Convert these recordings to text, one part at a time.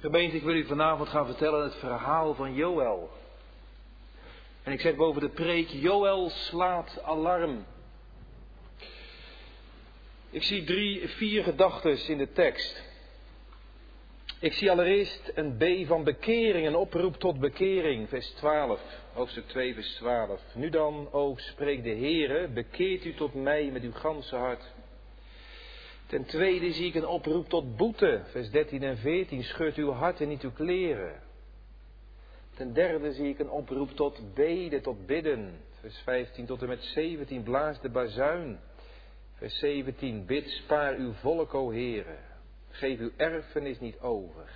Gemeente, ik wil u vanavond gaan vertellen het verhaal van Joël. En ik zeg boven de preek, Joël slaat alarm. Ik zie drie, vier gedachten in de tekst. Ik zie allereerst een B van bekering, een oproep tot bekering, vers 12, hoofdstuk 2, vers 12. Nu dan, o spreekt de Heere, bekeert u tot mij met uw ganse hart. Ten tweede zie ik een oproep tot boete, vers 13 en 14, scheurt uw hart en niet uw kleren. Ten derde zie ik een oproep tot beden, tot bidden, vers 15 tot en met 17, blaas de bazuin. Vers 17, bid, spaar uw volk, o Heere. Geef uw erfenis niet over.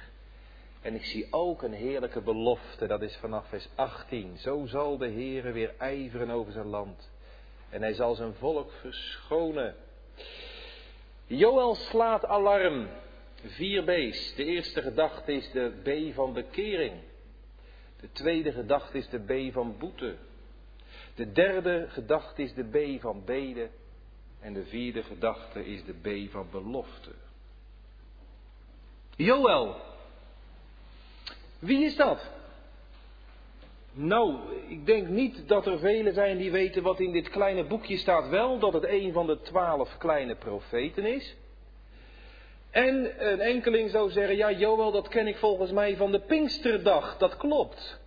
En ik zie ook een heerlijke belofte, dat is vanaf vers 18. Zo zal de Heere weer ijveren over zijn land. En hij zal zijn volk verschonen. Joël slaat alarm. Vier B's. De eerste gedachte is de B van bekering. De tweede gedachte is de B van boete. De derde gedachte is de B van beden. En de vierde gedachte is de B van belofte. Joël. Wie is dat? Nou, ik denk niet dat er velen zijn die weten wat in dit kleine boekje staat. Wel dat het een van de twaalf kleine profeten is. En een enkeling zou zeggen, ja Joël, dat ken ik volgens mij van de Pinksterdag. Dat klopt.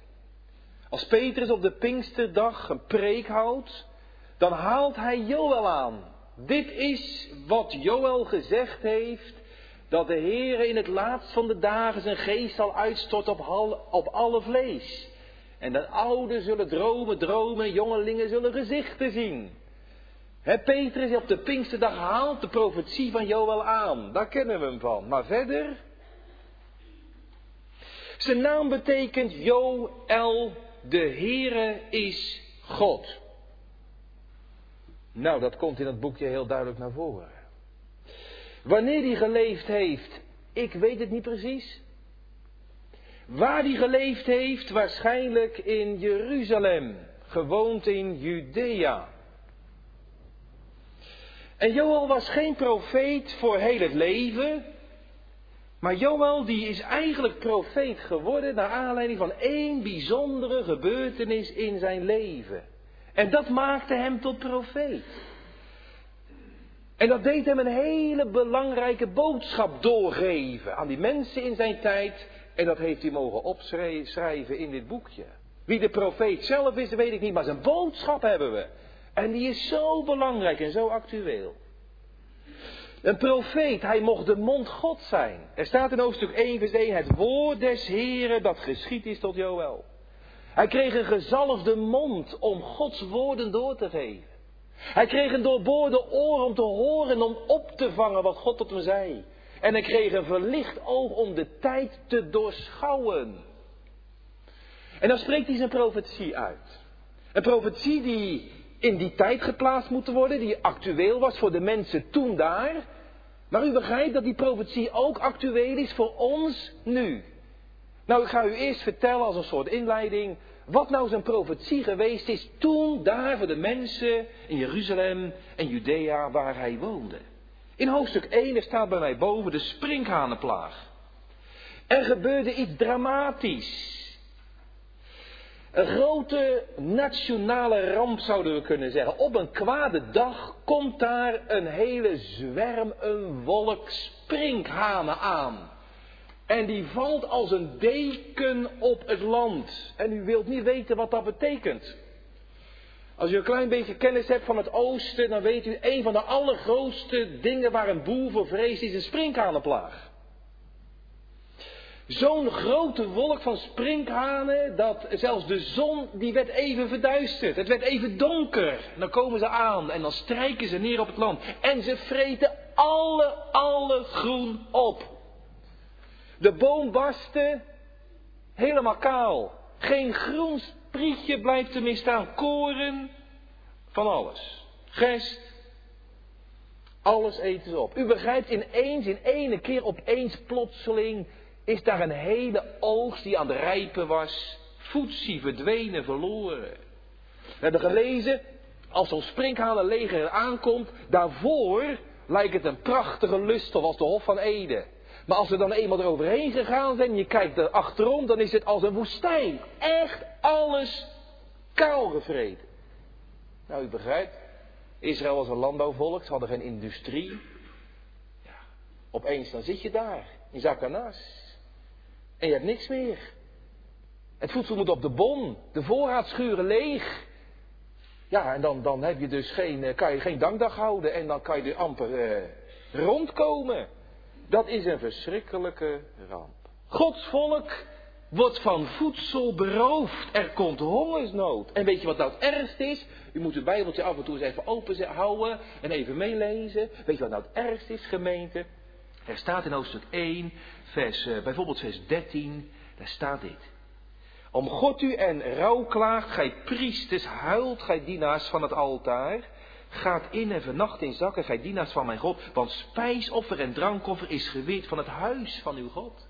Als Petrus op de Pinksterdag een preek houdt, dan haalt hij Joël aan. Dit is wat Joël gezegd heeft, dat de Heer in het laatst van de dagen zijn geest zal uitstorten op, op alle vlees. En dat ouden zullen dromen, dromen, jongelingen zullen gezichten zien. He, Petrus op de Pinksterdag haalt de profetie van Joël aan. Daar kennen we hem van. Maar verder. Zijn naam betekent Joël, de Heere is God. Nou, dat komt in het boekje heel duidelijk naar voren. Wanneer hij geleefd heeft, ik weet het niet precies. Waar hij geleefd heeft, waarschijnlijk in Jeruzalem, gewoond in Judea. En Joël was geen profeet voor heel het leven, maar Joël die is eigenlijk profeet geworden naar aanleiding van één bijzondere gebeurtenis in zijn leven. En dat maakte hem tot profeet. En dat deed hem een hele belangrijke boodschap doorgeven aan die mensen in zijn tijd. En dat heeft hij mogen opschrijven in dit boekje. Wie de profeet zelf is, weet ik niet, maar zijn boodschap hebben we. En die is zo belangrijk en zo actueel. Een profeet, hij mocht de mond God zijn. Er staat in hoofdstuk 1 vers 1 het woord des Heren dat geschied is tot Joël. Hij kreeg een gezalfde mond om Gods woorden door te geven. Hij kreeg een doorboorde oor om te horen en om op te vangen wat God tot hem zei. En hij kreeg een verlicht oog om de tijd te doorschouwen. En dan spreekt hij zijn profetie uit. Een profetie die in die tijd geplaatst moet worden, die actueel was voor de mensen toen daar. Maar u begrijpt dat die profetie ook actueel is voor ons nu. Nou, ik ga u eerst vertellen als een soort inleiding wat nou zijn profetie geweest is toen daar voor de mensen in Jeruzalem en Judea waar hij woonde. In hoofdstuk 1 staat bij mij boven de sprinkhanenplaag. Er gebeurde iets dramatisch. Een grote nationale ramp zouden we kunnen zeggen. Op een kwade dag komt daar een hele zwerm, een wolk sprinkhanen aan. En die valt als een deken op het land. En u wilt niet weten wat dat betekent. Als u een klein beetje kennis hebt van het oosten, dan weet u, een van de allergrootste dingen waar een boer voor vreest, is een sprinkhanenplaag. Zo'n grote wolk van sprinkhanen, dat zelfs de zon, die werd even verduisterd. Het werd even donker. Dan komen ze aan en dan strijken ze neer op het land. En ze vreten alle, alle groen op. De boom barstte helemaal kaal. Geen groen sprietje blijft er meer staan. Koren, van alles. Gest, alles eten ze op. U begrijpt, ineens, in ene keer, opeens, plotseling, is daar een hele oogst die aan de rijpen was, voetsie verdwenen, verloren. We hebben gelezen, als zo'n sprinkhanenleger aankomt, daarvoor lijkt het een prachtige lust als de Hof van Eden. Maar als we dan eenmaal eroverheen gegaan zijn je kijkt er achterom, dan is het als een woestijn. Echt alles kaal gevreten. Nou, u begrijpt, Israël was een landbouwvolk, ze hadden geen industrie. Ja, opeens dan zit je daar, in Zakanas. En je hebt niks meer. Het voedsel moet op de bon, de voorraadschuren leeg. Ja, en dan, dan heb je dus geen, eh, kan je geen dankdag houden en dan kan je er amper eh, rondkomen. Dat is een verschrikkelijke ramp. Gods volk wordt van voedsel beroofd. Er komt hongersnood. En weet je wat nou het ergste is? U moet uw Bijbeltje af en toe eens even open houden en even meelezen. Weet je wat nou het ergste is, gemeente? Er staat in hoofdstuk 1, vers, uh, bijvoorbeeld vers 13, daar staat dit. Om God u en rouw klaagt, gij priesters, huilt, gij dienaars van het altaar. Gaat in en vernacht in zakken, gij dienaars van mijn God. Want spijsoffer en drankoffer is geweerd van het huis van uw God.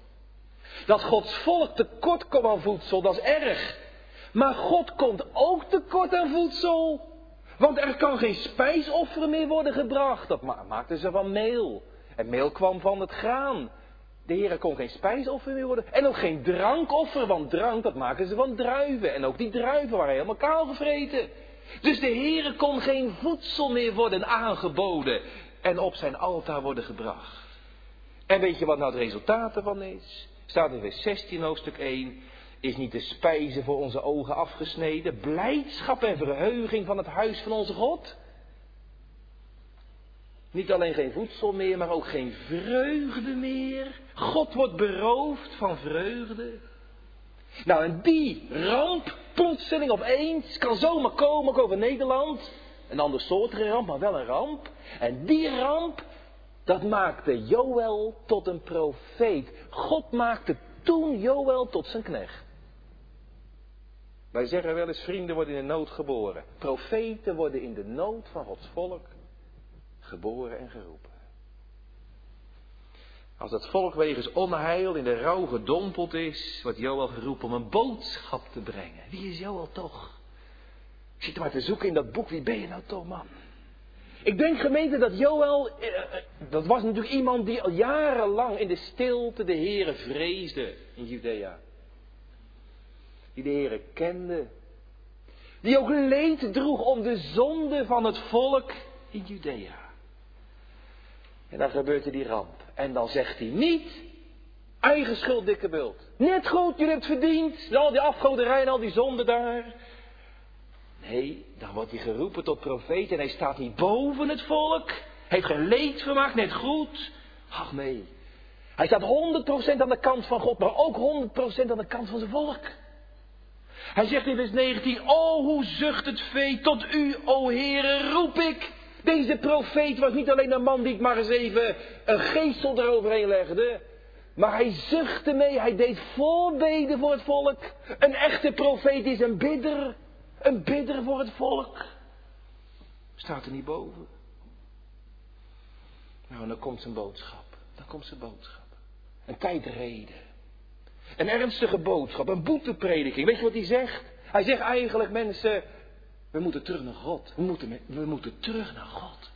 Dat Gods volk tekort komt aan voedsel, dat is erg. Maar God komt ook tekort aan voedsel. Want er kan geen spijsoffer meer worden gebracht. Dat maakten ze van meel. En meel kwam van het graan. De Heer kon geen spijsoffer meer worden. En ook geen drankoffer, want drank dat maken ze van druiven. En ook die druiven waren helemaal kaal gevreten. Dus de Heer kon geen voedsel meer worden aangeboden en op zijn altaar worden gebracht. En weet je wat nou het resultaat ervan is? Staat in vers 16 hoofdstuk 1. Is niet de spijze voor onze ogen afgesneden, blijdschap en verheuging van het huis van onze God? Niet alleen geen voedsel meer, maar ook geen vreugde meer. God wordt beroofd van vreugde. Nou, en die ramp, plotseling opeens, kan zomaar komen ook over Nederland. Een ander soort ramp, maar wel een ramp. En die ramp, dat maakte Joël tot een profeet. God maakte toen Joël tot zijn knecht. Wij zeggen wel eens, vrienden worden in de nood geboren. Profeten worden in de nood van Gods volk geboren en geroepen. Als het volk wegens onheil in de rouw gedompeld is, wordt Joël geroepen om een boodschap te brengen. Wie is Joël toch? Ik zit maar te zoeken in dat boek, wie ben je nou toch, man? Ik denk gemeente dat Joël, eh, eh, dat was natuurlijk iemand die al jarenlang in de stilte de Heere vreesde in Judea. Die de Heere kende. Die ook leed droeg om de zonde van het volk in Judea. En dan gebeurt er die ramp. En dan zegt hij niet, eigen schuld, dikke bult. Net goed, je hebt verdiend. Al die afgoderij en al die zonde daar. Nee, dan wordt hij geroepen tot profeet en hij staat niet boven het volk. Heeft geen leed vermaakt, net goed. Ach nee. Hij staat 100% aan de kant van God, maar ook 100% aan de kant van zijn volk. Hij zegt in vers 19, O hoe zucht het vee, tot u, o Heere, roep ik. Deze profeet was niet alleen een man die het maar eens even een geestel eroverheen legde. Maar hij zuchtte mee, hij deed voorbeden voor het volk. Een echte profeet is een bidder. Een bidder voor het volk. Staat er niet boven. Nou, en dan komt zijn boodschap. Dan komt zijn boodschap. Een tijdreden. Een ernstige boodschap, een boeteprediking. Weet je wat hij zegt? Hij zegt eigenlijk, mensen, we moeten terug naar God. We moeten, we moeten terug naar God.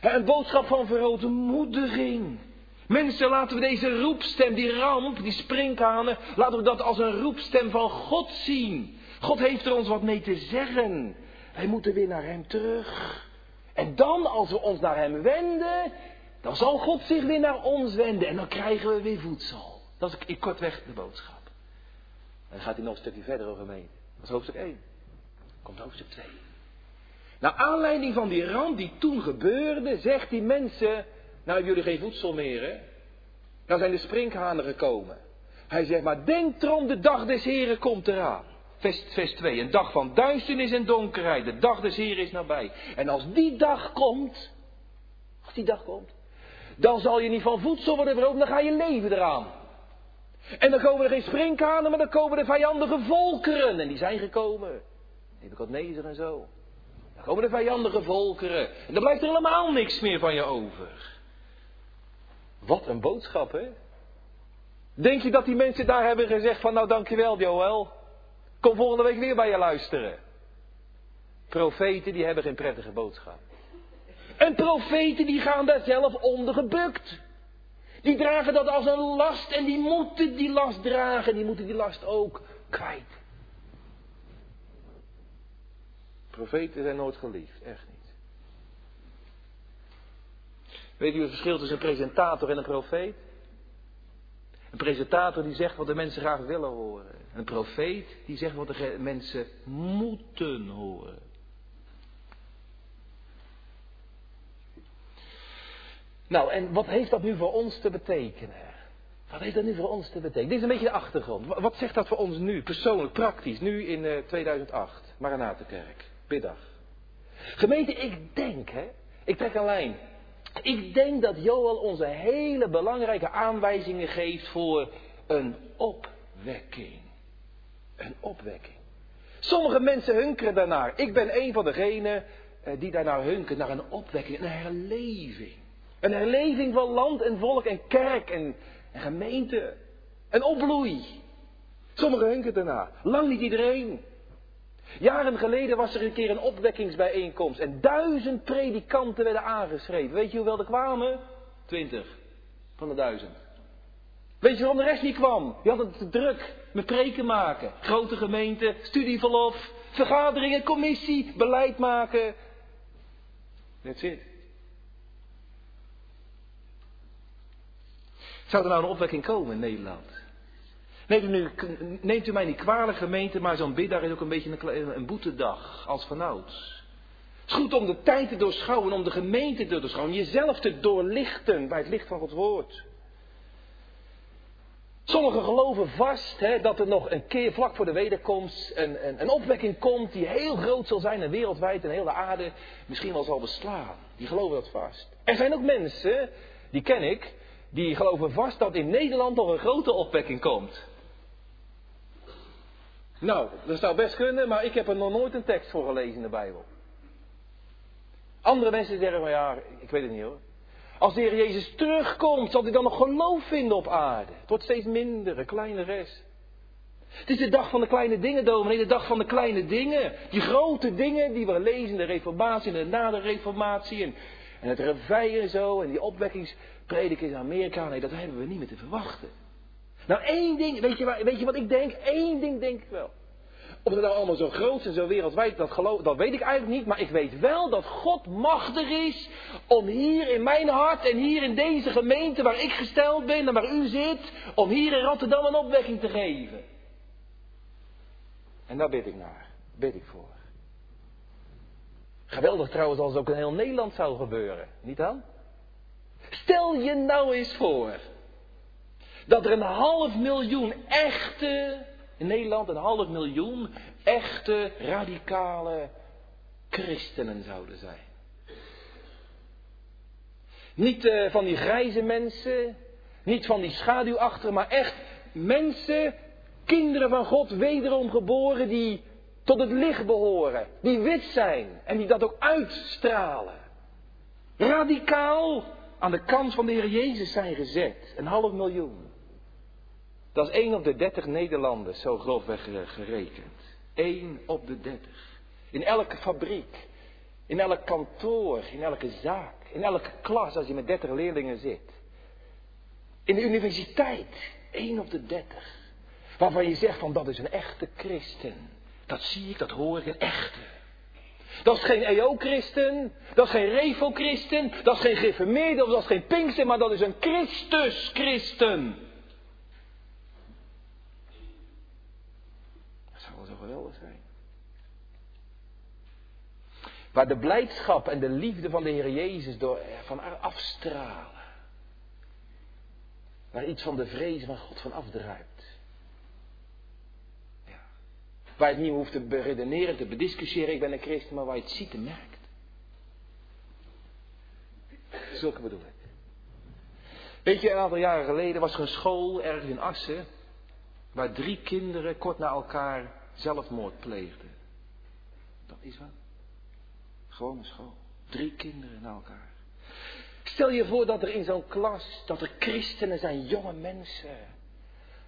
Een boodschap van verootmoediging. Mensen, laten we deze roepstem, die ramp, die sprinkhanen, laten we dat als een roepstem van God zien. God heeft er ons wat mee te zeggen. Wij moeten weer naar Hem terug. En dan, als we ons naar Hem wenden, dan zal God zich weer naar ons wenden. En dan krijgen we weer voedsel. Dat is kortweg de boodschap. En gaat hij nog een stukje verder over mee. Dat is hoofdstuk 1. Komt hoofdstuk 2. Naar aanleiding van die ramp die toen gebeurde, zegt die mensen, nou jullie geen voedsel meer hè. Dan zijn de sprinkhanen gekomen. Hij zegt, maar denk erom, de dag des Heren komt eraan. Vers, vers 2, een dag van duisternis en donkerheid, de dag des Heren is nabij. En als die dag komt, als die dag komt, dan zal je niet van voedsel worden beroofd, dan ga je leven eraan. En dan komen er geen sprinkhanen, maar dan komen er vijandige volkeren. En die zijn gekomen. Nebuchadnezzar en zo. Dan komen de vijandige volkeren. En dan blijft er helemaal niks meer van je over. Wat een boodschap, hè? Denk je dat die mensen daar hebben gezegd van, nou dankjewel Joël. Kom volgende week weer bij je luisteren. Profeten die hebben geen prettige boodschap. En profeten die gaan daar zelf onder gebukt. Die dragen dat als een last en die moeten die last dragen. Die moeten die last ook kwijt. Profeten zijn nooit geliefd, echt niet. Weet u het verschil tussen een presentator en een profeet? Een presentator die zegt wat de mensen graag willen horen. Een profeet die zegt wat de mensen moeten horen. Nou, en wat heeft dat nu voor ons te betekenen? Wat heeft dat nu voor ons te betekenen? Dit is een beetje de achtergrond. Wat zegt dat voor ons nu, persoonlijk, praktisch, nu in 2008, eh, Maranatenkerk, biddag? Gemeente, ik denk, hè, ik trek een lijn. Ik denk dat Joel onze hele belangrijke aanwijzingen geeft voor een opwekking. Een opwekking. Sommige mensen hunkeren daarnaar. Ik ben een van degenen eh, die daarnaar hunkeren, naar een opwekking, een herleving. Een herleving van land en volk en kerk en, en gemeente. Een opbloei. Sommigen hunkeren daarna. Lang niet iedereen. Jaren geleden was er een keer een opwekkingsbijeenkomst en duizend predikanten werden aangeschreven. Weet je hoeveel er kwamen? Twintig van de duizend. Weet je waarom de rest niet kwam? Die hadden het te druk met preken maken. Grote gemeente, studieverlof, vergaderingen, commissie, beleid maken. That's it. Zou er nou een opwekking komen in Nederland? Neemt u, neemt u mij niet kwalijk gemeente, maar zo'n biddag is ook een beetje een, boetedag als vanouds. Het is goed om de tijd te doorschouwen, om de gemeente te doorschouwen, jezelf te doorlichten bij het licht van Gods woord. Sommigen geloven vast hè, dat er nog een keer vlak voor de wederkomst een, een, een, opwekking komt die heel groot zal zijn en wereldwijd en heel de aarde misschien wel zal beslaan. Die geloven dat vast. Er zijn ook mensen, die ken ik, die geloven vast dat in Nederland nog een grote opwekking komt. Nou, dat zou best kunnen, maar ik heb er nog nooit een tekst voor gelezen in de Bijbel. Andere mensen zeggen van ja, ik weet het niet hoor. Als de Heer Jezus terugkomt, zal hij dan nog geloof vinden op aarde? Het wordt steeds minder, een kleine rest. Het is de dag van de kleine dingen, dominee, de dag van de kleine dingen. Die grote dingen die we lezen in de reformatie en na de reformatie. En, en het revij en zo, en die opwekkingspredik in Amerika. Nee, dat hebben we niet meer te verwachten. Nou, één ding, weet je, weet je wat ik denk? Eén ding denk ik wel. Of het nou allemaal zo groot en zo wereldwijd, dat, geloof, dat weet ik eigenlijk niet. Maar ik weet wel dat God machtig is om hier in mijn hart en hier in deze gemeente waar ik gesteld ben en waar u zit, om hier in Rotterdam een opwekking te geven. En daar bid ik naar. Bid ik voor. Geweldig trouwens als het ook in heel Nederland zou gebeuren. Niet dan? Stel je nou eens voor dat er een half miljoen echte, in Nederland een half miljoen echte radicale christenen zouden zijn. Niet uh, van die grijze mensen, niet van die schaduwachtigen, maar echt mensen, kinderen van God, wederom geboren, die tot het licht behoren, die wit zijn en die dat ook uitstralen. Radicaal aan de kant van de Heer Jezus zijn gezet, een half miljoen. Dat is 1 op de 30 Nederlanders, zo grofweg gerekend. 1 op de 30. In elke fabriek, in elk kantoor, in elke zaak, in elke klas als je met 30 leerlingen zit. In de universiteit, 1 op de 30. Waarvan je zegt van dat is een echte christen. Dat zie ik, dat hoor ik, een echte. Dat is geen EO-christen, dat is geen Revo-christen, dat is geen gereformeerde of dat is geen Pinkster, maar dat is een Christus-christen. Waar de blijdschap en de liefde van de Heer Jezus door, van afstralen. Waar iets van de vrees van God van afdruipt. Ja. Waar je het niet hoeft te beredeneren, te bediscussiëren, ik ben een christen, maar waar je het ziet en merkt. Zulke bedoel ik. Weet je, een aantal jaren geleden was er een school ergens in Assen. Waar drie kinderen kort na elkaar zelfmoord pleegden. Dat is wat. Gewone school. Drie kinderen na elkaar. Stel je voor dat er in zo'n klas, dat er christenen zijn, jonge mensen.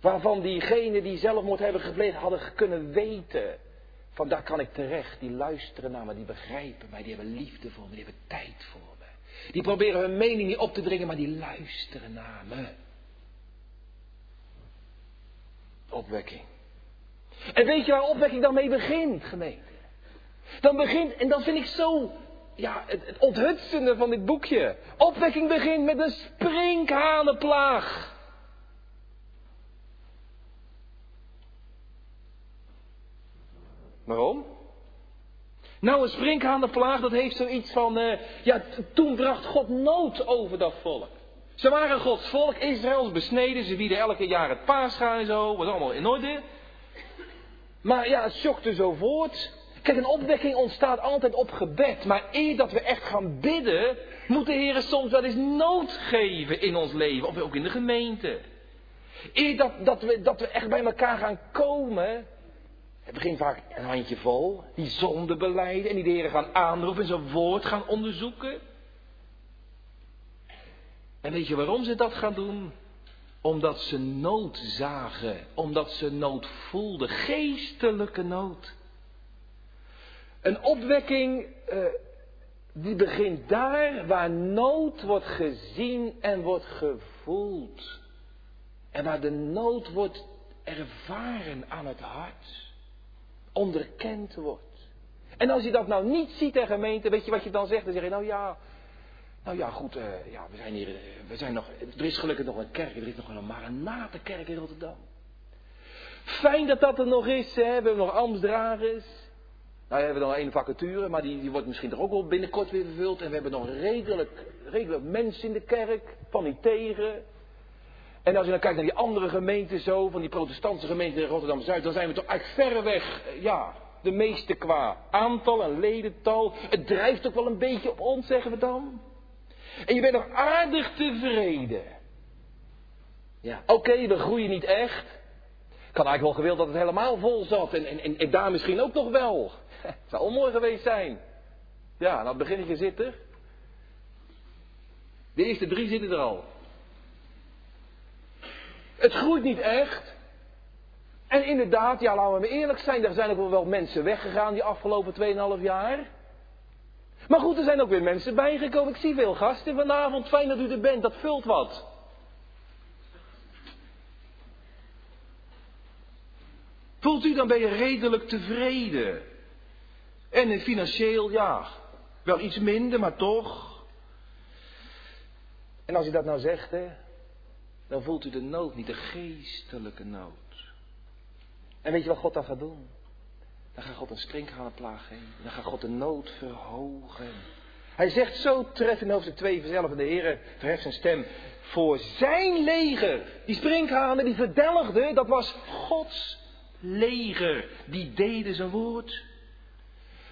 Waarvan diegenen die zelfmoord hebben gepleegd hadden kunnen weten. Van daar kan ik terecht. Die luisteren naar me, die begrijpen mij, die hebben liefde voor me, die hebben tijd voor me. Die proberen hun mening niet op te dringen, maar die luisteren naar me. Opwekking. En weet je waar opwekking dan mee begint, gemeente? Dan begint, en dat vind ik zo, ja, het, het onthutsende van dit boekje. Opwekking begint met een sprinkhanenplaag. Waarom? Nou, een sprinkhanenplaag, dat heeft zoiets van, uh, ja, toen bracht God nood over dat volk. Ze waren Gods volk, Israëls besneden, ze wieden elke jaar het paascha en zo, was allemaal in orde. Maar ja, het schokte zo voort. Kijk, een opwekking ontstaat altijd op gebed. Maar eer dat we echt gaan bidden, moet de Heer soms wel eens nood geven in ons leven. Of ook in de gemeente. Eer dat, dat, we, dat we echt bij elkaar gaan komen. Het begint vaak een handje vol. Die zonde beleiden en die de Heer gaan aanroepen en zijn woord gaan onderzoeken. En weet je waarom ze dat gaan doen? Omdat ze nood zagen, omdat ze nood voelden, geestelijke nood. Een opwekking uh, die begint daar waar nood wordt gezien en wordt gevoeld. En waar de nood wordt ervaren aan het hart. Onderkend wordt. En als je dat nou niet ziet in gemeente, weet je wat je dan zegt? Dan zeg je, nou ja, nou ja, goed, uh, ja, we zijn hier, uh, we zijn nog, er is gelukkig nog een kerk, er is nog een Maranatenkerk in Rotterdam. Fijn dat dat er nog is, hè? we hebben nog ambtsdragers. Nou, we hebben nog één vacature, maar die, die wordt misschien toch ook wel binnenkort weer vervuld. En we hebben nog redelijk, redelijk mensen in de kerk, van die tegen. En als je dan kijkt naar die andere gemeenten zo, van die protestantse gemeenten in Rotterdam-Zuid, dan zijn we toch eigenlijk verreweg, uh, ja, de meeste qua aantal en ledental. Het drijft ook wel een beetje op ons, zeggen we dan. En je bent nog aardig tevreden. Ja, oké, we groeien niet echt. Ik had eigenlijk wel gewild dat het helemaal vol zat. En, en, en, daar misschien ook nog wel. Het zou onmooi geweest zijn. Ja, nou het beginnetje zit er. De eerste drie zitten er al. Het groeit niet echt. En inderdaad, ja, laten we eerlijk zijn, er zijn ook wel mensen weggegaan die afgelopen 2,5 jaar. Maar goed, er zijn ook weer mensen bijgekomen. Ik zie veel gasten vanavond. Fijn dat u er bent, dat vult wat. Voelt u dan ben je redelijk tevreden? En financieel, ja, wel iets minder, maar toch. En als u dat nou zegt, hè, dan voelt u de nood niet, de geestelijke nood. En weet je wat God dan gaat doen? Dan gaat God een sprinkhanenplaag geven. Dan gaat God de nood verhogen. Hij zegt zo treffend in hoofdstuk 2 vanzelf. En de Heer verheft zijn stem. Voor zijn leger. Die sprinkhanen die verdelgden. Dat was Gods leger. Die deden zijn woord.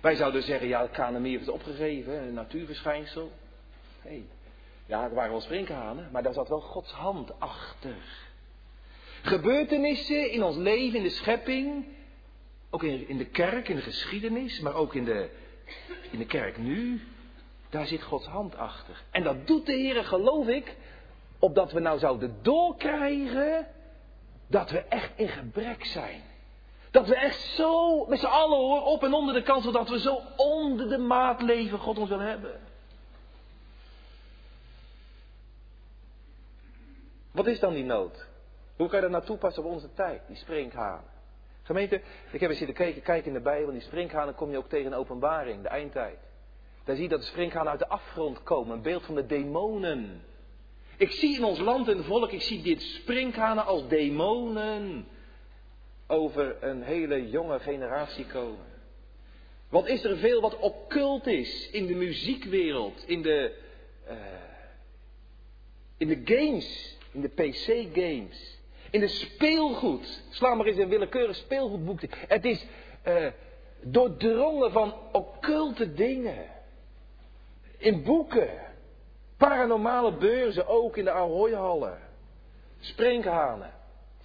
Wij zouden zeggen. Ja, het Kanemeer is opgegeven. Een natuurverschijnsel. Hey. Ja, er waren wel sprinkhanen. Maar daar zat wel Gods hand achter. Gebeurtenissen in ons leven, in de schepping ook in, de kerk, in de geschiedenis, maar ook in de, in de kerk nu. Daar zit Gods hand achter. En dat doet de Heer, geloof ik, opdat we nou zouden doorkrijgen dat we echt in gebrek zijn. Dat we echt zo, met z'n allen hoor, op en onder de kant, zodat we zo onder de maat leven God ons wil hebben. Wat is dan die nood? Hoe kan je dat nou toepassen op onze tijd, die sprinkhanen? Gemeente, ik heb eens zitten kijken, in de Bijbel. Die sprinkhanen kom je ook tegen in openbaring, de eindtijd. Daar zie je dat de sprinkhanen uit de afgrond komen. Een beeld van de demonen. Ik zie in ons land en volk, ik zie dit sprinkhanen als demonen over een hele jonge generatie komen. Wat is er veel wat occult is in de muziekwereld, in de, uh, in de games, in de PC-games. In de speelgoed. Sla maar eens een willekeurig speelgoedboekje. Het is uh, doordrongen van occulte dingen. In boeken. Paranormale beurzen ook in de Ahoy-hallen. Sprinkhanen.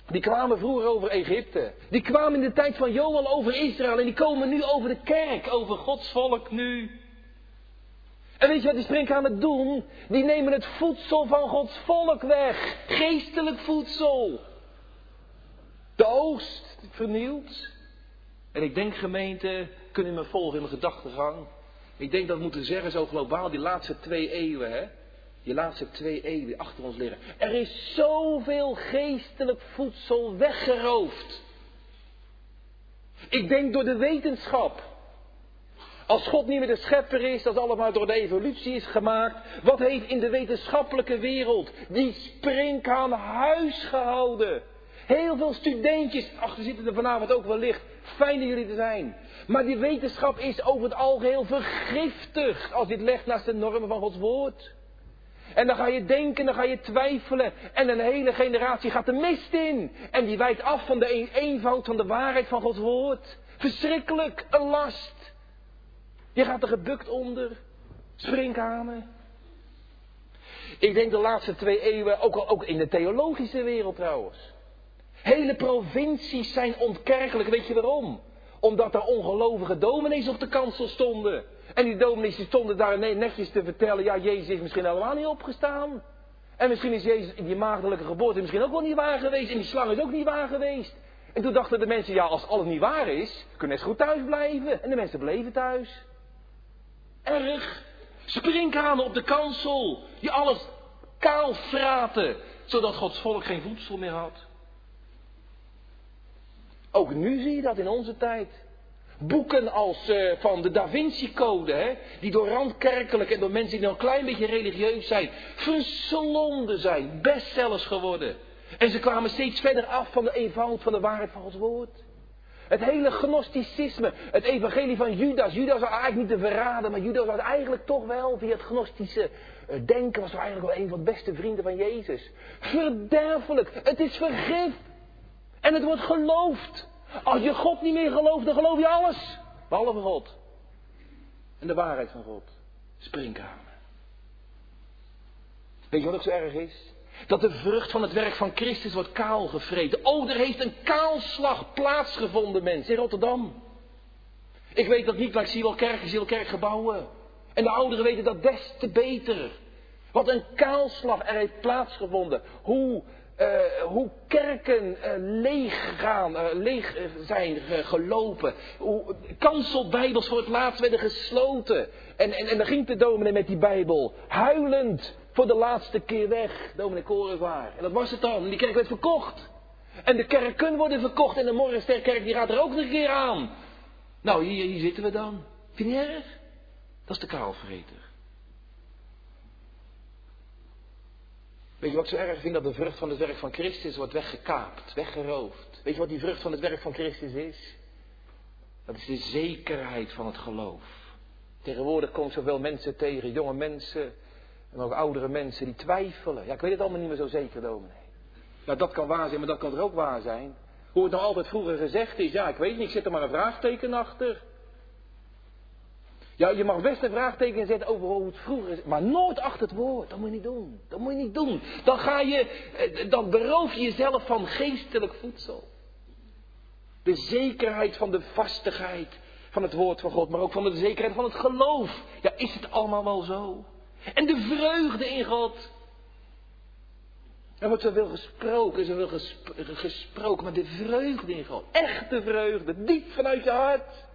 Die kwamen vroeger over Egypte. Die kwamen in de tijd van Joel over Israël. En die komen nu over de kerk, over Gods volk nu. En weet je wat die sprinkhanen doen? Die nemen het voedsel van Gods volk weg. Geestelijk voedsel. De oogst vernield. En ik denk gemeente, kunnen me volgen in mijn gedachtegang? Ik denk dat we moeten zeggen zo globaal, die laatste twee eeuwen, hè. Die laatste twee eeuwen achter ons liggen. Er is zoveel geestelijk voedsel weggeroofd. Ik denk door de wetenschap. Als God niet meer de schepper is, dat allemaal door de evolutie is gemaakt. Wat heeft in de wetenschappelijke wereld die springhaan huis gehouden? Heel veel studentjes, achter zitten er vanavond ook wellicht. Fijn dat jullie er zijn. Maar die wetenschap is over het algeheel vergiftigd als dit legt naast de normen van Gods woord. En dan ga je denken, dan ga je twijfelen. En een hele generatie gaat de mist in. En die wijkt af van de eenvoud van de waarheid van Gods woord. Verschrikkelijk, een last. Je gaat er gebukt onder. Sprinkhanen. Ik denk de laatste twee eeuwen, ook, ook in de theologische wereld trouwens. Hele provincies zijn ontkerkelijk. Weet je waarom? Omdat er ongelovige dominees op de kansel stonden. En die dominees stonden daar netjes te vertellen, ja, Jezus is misschien helemaal niet opgestaan. En misschien is Jezus, die maagdelijke geboorte misschien ook wel niet waar geweest. En die slang is ook niet waar geweest. En toen dachten de mensen, ja, als alles niet waar is, kunnen ze goed thuis blijven. En de mensen bleven thuis. Erg. Sprinkhanen op de kansel, die alles kaal fraten, zodat Gods volk geen voedsel meer had. Ook nu zie je dat in onze tijd. Boeken als uh, van de Da Vinci Code, hè, die door randkerkelijk en door mensen die nog een klein beetje religieus zijn, verslonden zijn, bestsellers geworden. En ze kwamen steeds verder af van de eenvoud van de waarheid van Gods woord. Het hele gnosticisme, het evangelie van Judas. Judas was eigenlijk niet te verraden, maar Judas was eigenlijk toch wel, via het gnostische eh, denken, was toch eigenlijk wel een van de beste vrienden van Jezus. Verderfelijk, het is vergif. En het wordt geloofd. Als je God niet meer gelooft, dan geloof je alles. Behalve God. En de waarheid van God. Springkamer. Weet je wat ook zo erg is? Dat de vrucht van het werk van Christus wordt kaal gevreten. Oh, er heeft een kaalslag plaatsgevonden, mensen, in Rotterdam. Ik weet dat niet, maar ik zie wel kerken, zie wel kerkgebouwen. En de ouderen weten dat des te beter. Wat een kaalslag er heeft plaatsgevonden. Hoe uh, hoe kerken uh, leeg gaan, uh, leeg zijn gelopen. Hoe kanselbijbels voor het laatst werden gesloten. En, en, en dan ging de dominee met die bijbel, huilend, voor de laatste keer weg. Dominee Korenvaar. En dat was het dan. Die kerk werd verkocht. En de kerken worden verkocht en de Morgensterkerk die gaat er ook nog een keer aan. Nou, hier, hier zitten we dan. Vind je erg? Dat is de kaalvreter. Weet je wat ik zo erg vind? Dat de vrucht van het werk van Christus wordt weggekaapt, weggeroofd. Weet je wat die vrucht van het werk van Christus is? Dat is de zekerheid van het geloof. Tegenwoordig komen zoveel mensen tegen, jonge mensen en ook oudere mensen die twijfelen. Ja, ik weet het allemaal niet meer zo zeker, dominee. Ja, dat kan waar zijn, maar dat kan er ook waar zijn. Hoe het nou altijd vroeger gezegd is, ja, ik weet niet, ik zet er maar een vraagteken achter. Ja, je mag best een vraagteken zetten over hoe het vroeger is, maar nooit achter het woord. Dat moet je niet doen. Dat moet je niet doen. Dan ga je, eh, dan beroof je jezelf van geestelijk voedsel. De zekerheid van de vastigheid van het woord van God, maar ook van de zekerheid van het geloof. Ja, is het allemaal wel zo? En de vreugde in God. Er wordt zoveel gesproken, zoveel gesproken, maar de vreugde in God. Echte vreugde, diep vanuit je hart.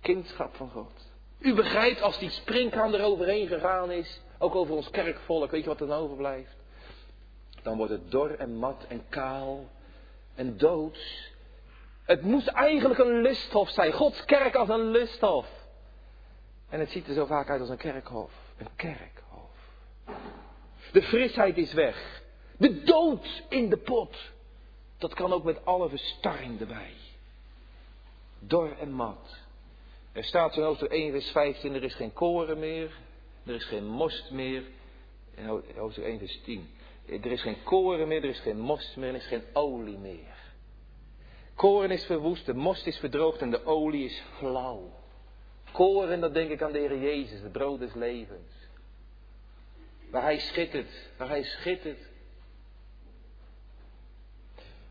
Kindschap van God. U begrijpt als die springhaan er overheen gegaan is, ook over ons kerkvolk, weet je wat er dan overblijft? Dan wordt het dor en mat en kaal en doods. Het moest eigenlijk een lusthof zijn. Gods kerk als een lusthof. En het ziet er zo vaak uit als een kerkhof. Een kerkhof. De frisheid is weg. De dood in de pot. Dat kan ook met alle verstarring erbij. Dor en mat. Er staat in hoofdstuk 1, vers 15, er is geen koren meer, er is geen most meer. In hoofdstuk 1, vers 10. Er is geen koren meer, er is geen most meer, er is geen olie meer. Koren is verwoest, de most is verdroogd en de olie is flauw. Koren, dat denk ik aan de Heer Jezus, de brood des levens. Waar hij schittert, waar hij schittert.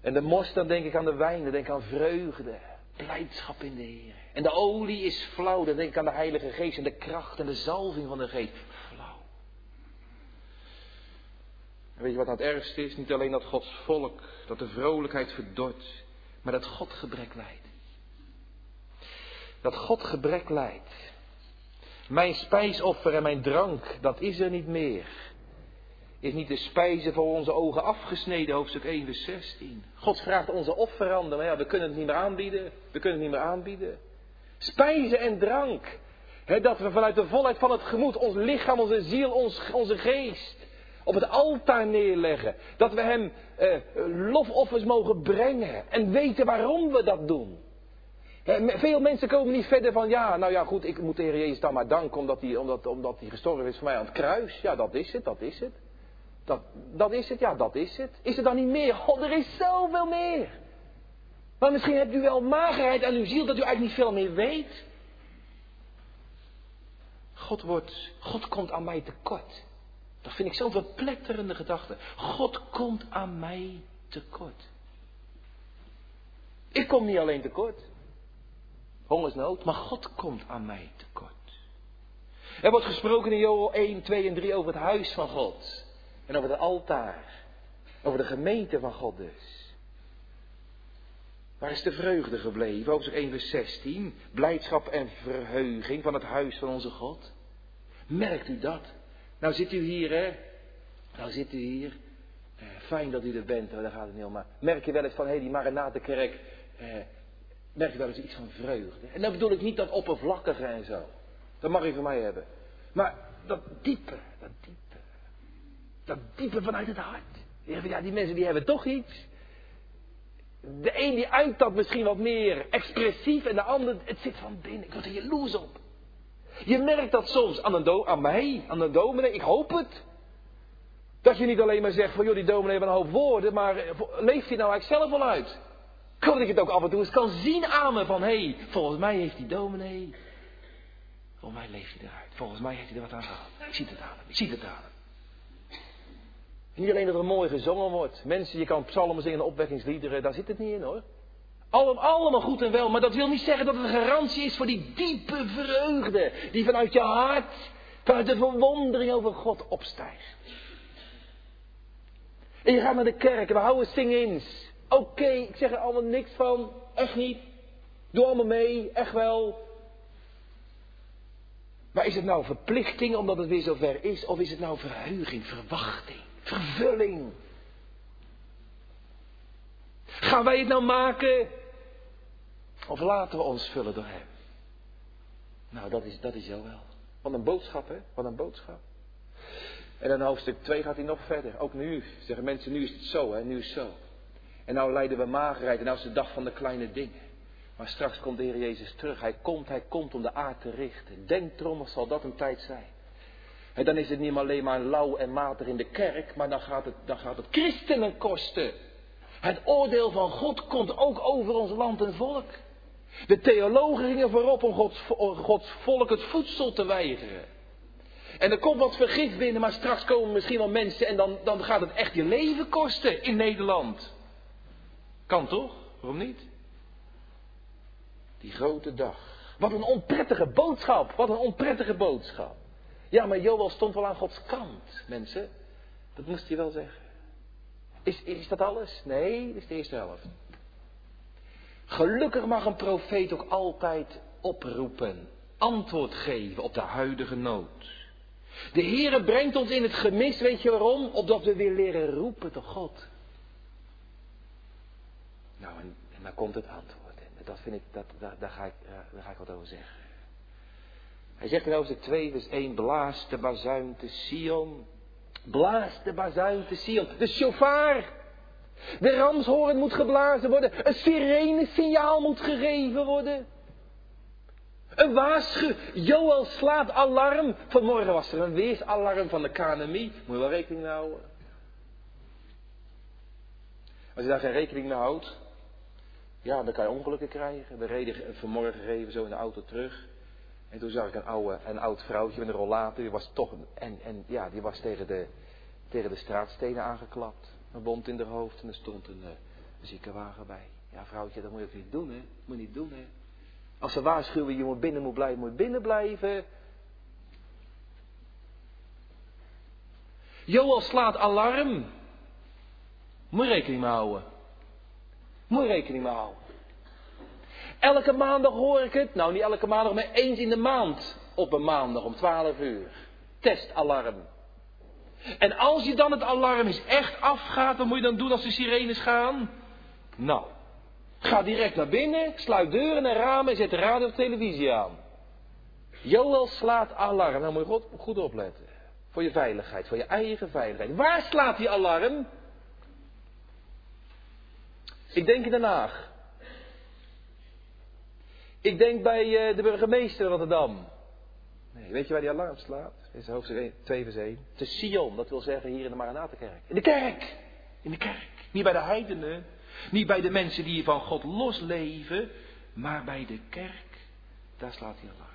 En de most, dan denk ik aan de wijn, dan denk ik aan vreugde, blijdschap in de Heer. En de olie is flauw. Dan denk ik aan de Heilige Geest en de kracht en de zalving van de Geest. Flauw. Weet je wat nou het ergste is? Niet alleen dat Gods volk, dat de vrolijkheid verdort. Maar dat God gebrek leidt. Dat God gebrek leidt. Mijn spijsoffer en mijn drank, dat is er niet meer. Is niet de spijze voor onze ogen afgesneden, hoofdstuk 1, vers 16. God vraagt onze offeranden, maar ja, we kunnen het niet meer aanbieden. We kunnen het niet meer aanbieden. Spijze en drank. dat we vanuit de volheid van het gemoed ons lichaam, onze ziel, onze geest op het altaar neerleggen. Dat we Hem eh, lofoffers mogen brengen en weten waarom we dat doen. veel mensen komen niet verder van, ja, nou ja, goed, ik moet de Heer Jezus dan maar danken omdat hij, omdat, omdat hij gestorven is voor mij aan het kruis. Ja, dat is het, dat is het. Dat, dat is het, ja, dat is het. Is er dan niet meer? God, er is zoveel meer. Maar misschien hebt u wel magerheid aan uw ziel dat u eigenlijk niet veel meer weet. God, wordt, God komt aan mij tekort. Dat vind ik zo'n verpletterende gedachte. God komt aan mij tekort. Ik kom niet alleen tekort. Hongersnood, maar God komt aan mij tekort. Er wordt gesproken in Joel 1, 2 en 3 over het huis van God. En over het altaar. Over de gemeente van God dus. Waar is de vreugde gebleven? Hoofdstuk 1 vers 16. Blijdschap en verheuging van het huis van onze God. Merkt u dat? Nou zit u hier, hè? Nou zit u hier. Eh, fijn dat u er bent, daar gaat het niet om. Maar merk je wel eens van, hé, hey, die Maranatenkerk. Eh, merk je wel eens iets van vreugde? En dan bedoel ik niet dat oppervlakkige en zo. Dat mag u van mij hebben. Maar dat diepe, dat diepe. Dat diepe vanuit het hart. Ja, die mensen die hebben toch iets. De een die uit dat misschien wat meer expressief en de ander, het zit van binnen. Ik word er jaloers op. Je merkt dat soms aan, aan mij, aan een dominee, ik hoop het. Dat je niet alleen maar zegt van joh, die dominee heeft een hoop woorden, maar eh, leeft hij nou eigenlijk zelf wel uit? Kan ik het ook af en toe eens kan zien aan me van hé, hey, volgens mij heeft die dominee, volgens mij leeft hij eruit. Volgens mij heeft hij er wat aan gehad. Ik zie het aan hem, ik zie het aan hem. Niet alleen dat er mooi gezongen wordt. Mensen, je kan psalmen zingen en opwekkingsliederen, daar zit het niet in hoor. Allemaal goed en wel, maar dat wil niet zeggen dat het een garantie is voor die diepe vreugde die vanuit je hart, vanuit de verwondering over God opstijgt. En je gaat naar de kerk, we houden sing-ins. Oké, ik zeg er allemaal niks van, echt niet. Doe allemaal mee, echt wel. Maar is het nou verplichting omdat het weer zover is, of is het nou verheuging, verwachting, vervulling? Gaan wij het nou maken? Of laten we ons vullen door Hem? Nou, dat is, dat is jou wel. Wat een boodschap, hè? Wat een boodschap. En dan hoofdstuk 2 gaat hij nog verder. Ook nu zeggen mensen, nu is het zo, hè? Nu is het zo. En nou leiden we magerheid en nou is de dag van de kleine dingen. Maar straks komt de Heer Jezus terug. Hij komt, hij komt om de aard te richten. Denk erom, zal dat een tijd zijn. En dan is het niet alleen maar lauw en matig in de kerk, maar dan gaat het, dan gaat het christenen kosten. Het oordeel van God komt ook over ons land en volk. De theologen gingen voorop om Gods, Gods volk het voedsel te weigeren. En er komt wat vergif binnen, maar straks komen misschien wel mensen en dan, dan gaat het echt je leven kosten in Nederland. Kan toch? Waarom niet? Die grote dag. Wat een onprettige boodschap. Wat een onprettige boodschap. Ja, maar Joel stond wel aan Gods kant, mensen. Dat moest hij wel zeggen. Is, is dat alles? Nee, dat is de eerste helft. Gelukkig mag een profeet ook altijd oproepen, antwoord geven op de huidige nood. De Heere brengt ons in het gemis, weet je waarom? Opdat we weer leren roepen tot God. Nou, en, en dan komt het antwoord. En dat vind ik, dat, daar, daar, ga ik, daar ga ik wat over zeggen. Hij zegt in hoofdstuk 2, vers 1, blaas de bazuin te Sion. Blaas de bazuin te Sion. De shofar. De ramshoorn moet geblazen worden. Een sirene-signaal moet gegeven worden. Een waarschuw. Joel slaat alarm. Vanmorgen was er een weersalarm van de KNMI. Moet je wel rekening mee houden. Als je daar geen rekening mee houdt, ja, dan kan je ongelukken krijgen. We reden vanmorgen even zo in de auto terug. En toen zag ik een, oude, een oud vrouwtje met een rollator. Die was toch, en, en ja, die was tegen de, tegen de straatstenen aangeklapt. Een wond in haar hoofd en er stond een, uh, een ziekenwagen bij. Ja, vrouwtje, dat moet je ook niet doen, hè. Moet je niet doen, hè. Als ze waarschuwen, je moet binnen moet blijven, moet binnen blijven. Joel slaat alarm. Moet je rekening mee houden. Moet je rekening mee houden. Elke maandag hoor ik het. Nou, niet elke maandag, maar eens in de maand op een maandag om 12 uur. Testalarm. En als je dan het alarm is echt afgaat, wat moet je dan doen als de sirenes gaan? Nou, ga direct naar binnen, sluit deuren en ramen en zet de radio of televisie aan. Joel slaat alarm. Nou moet je goed, goed opletten. Voor je veiligheid, voor je eigen veiligheid. Waar slaat die alarm? Ik denk in Den Haag. Ik denk bij uh, de burgemeester Rotterdam. Nee, weet je waar die alarm slaat? is hoofdstuk 2 vers 1. Te Sion, dat wil zeggen hier in de Maranatenkerk. In de kerk. In de kerk. Niet bij de heidenen. Niet bij de mensen die van God losleven. Maar bij de kerk. Daar slaat hij alarm.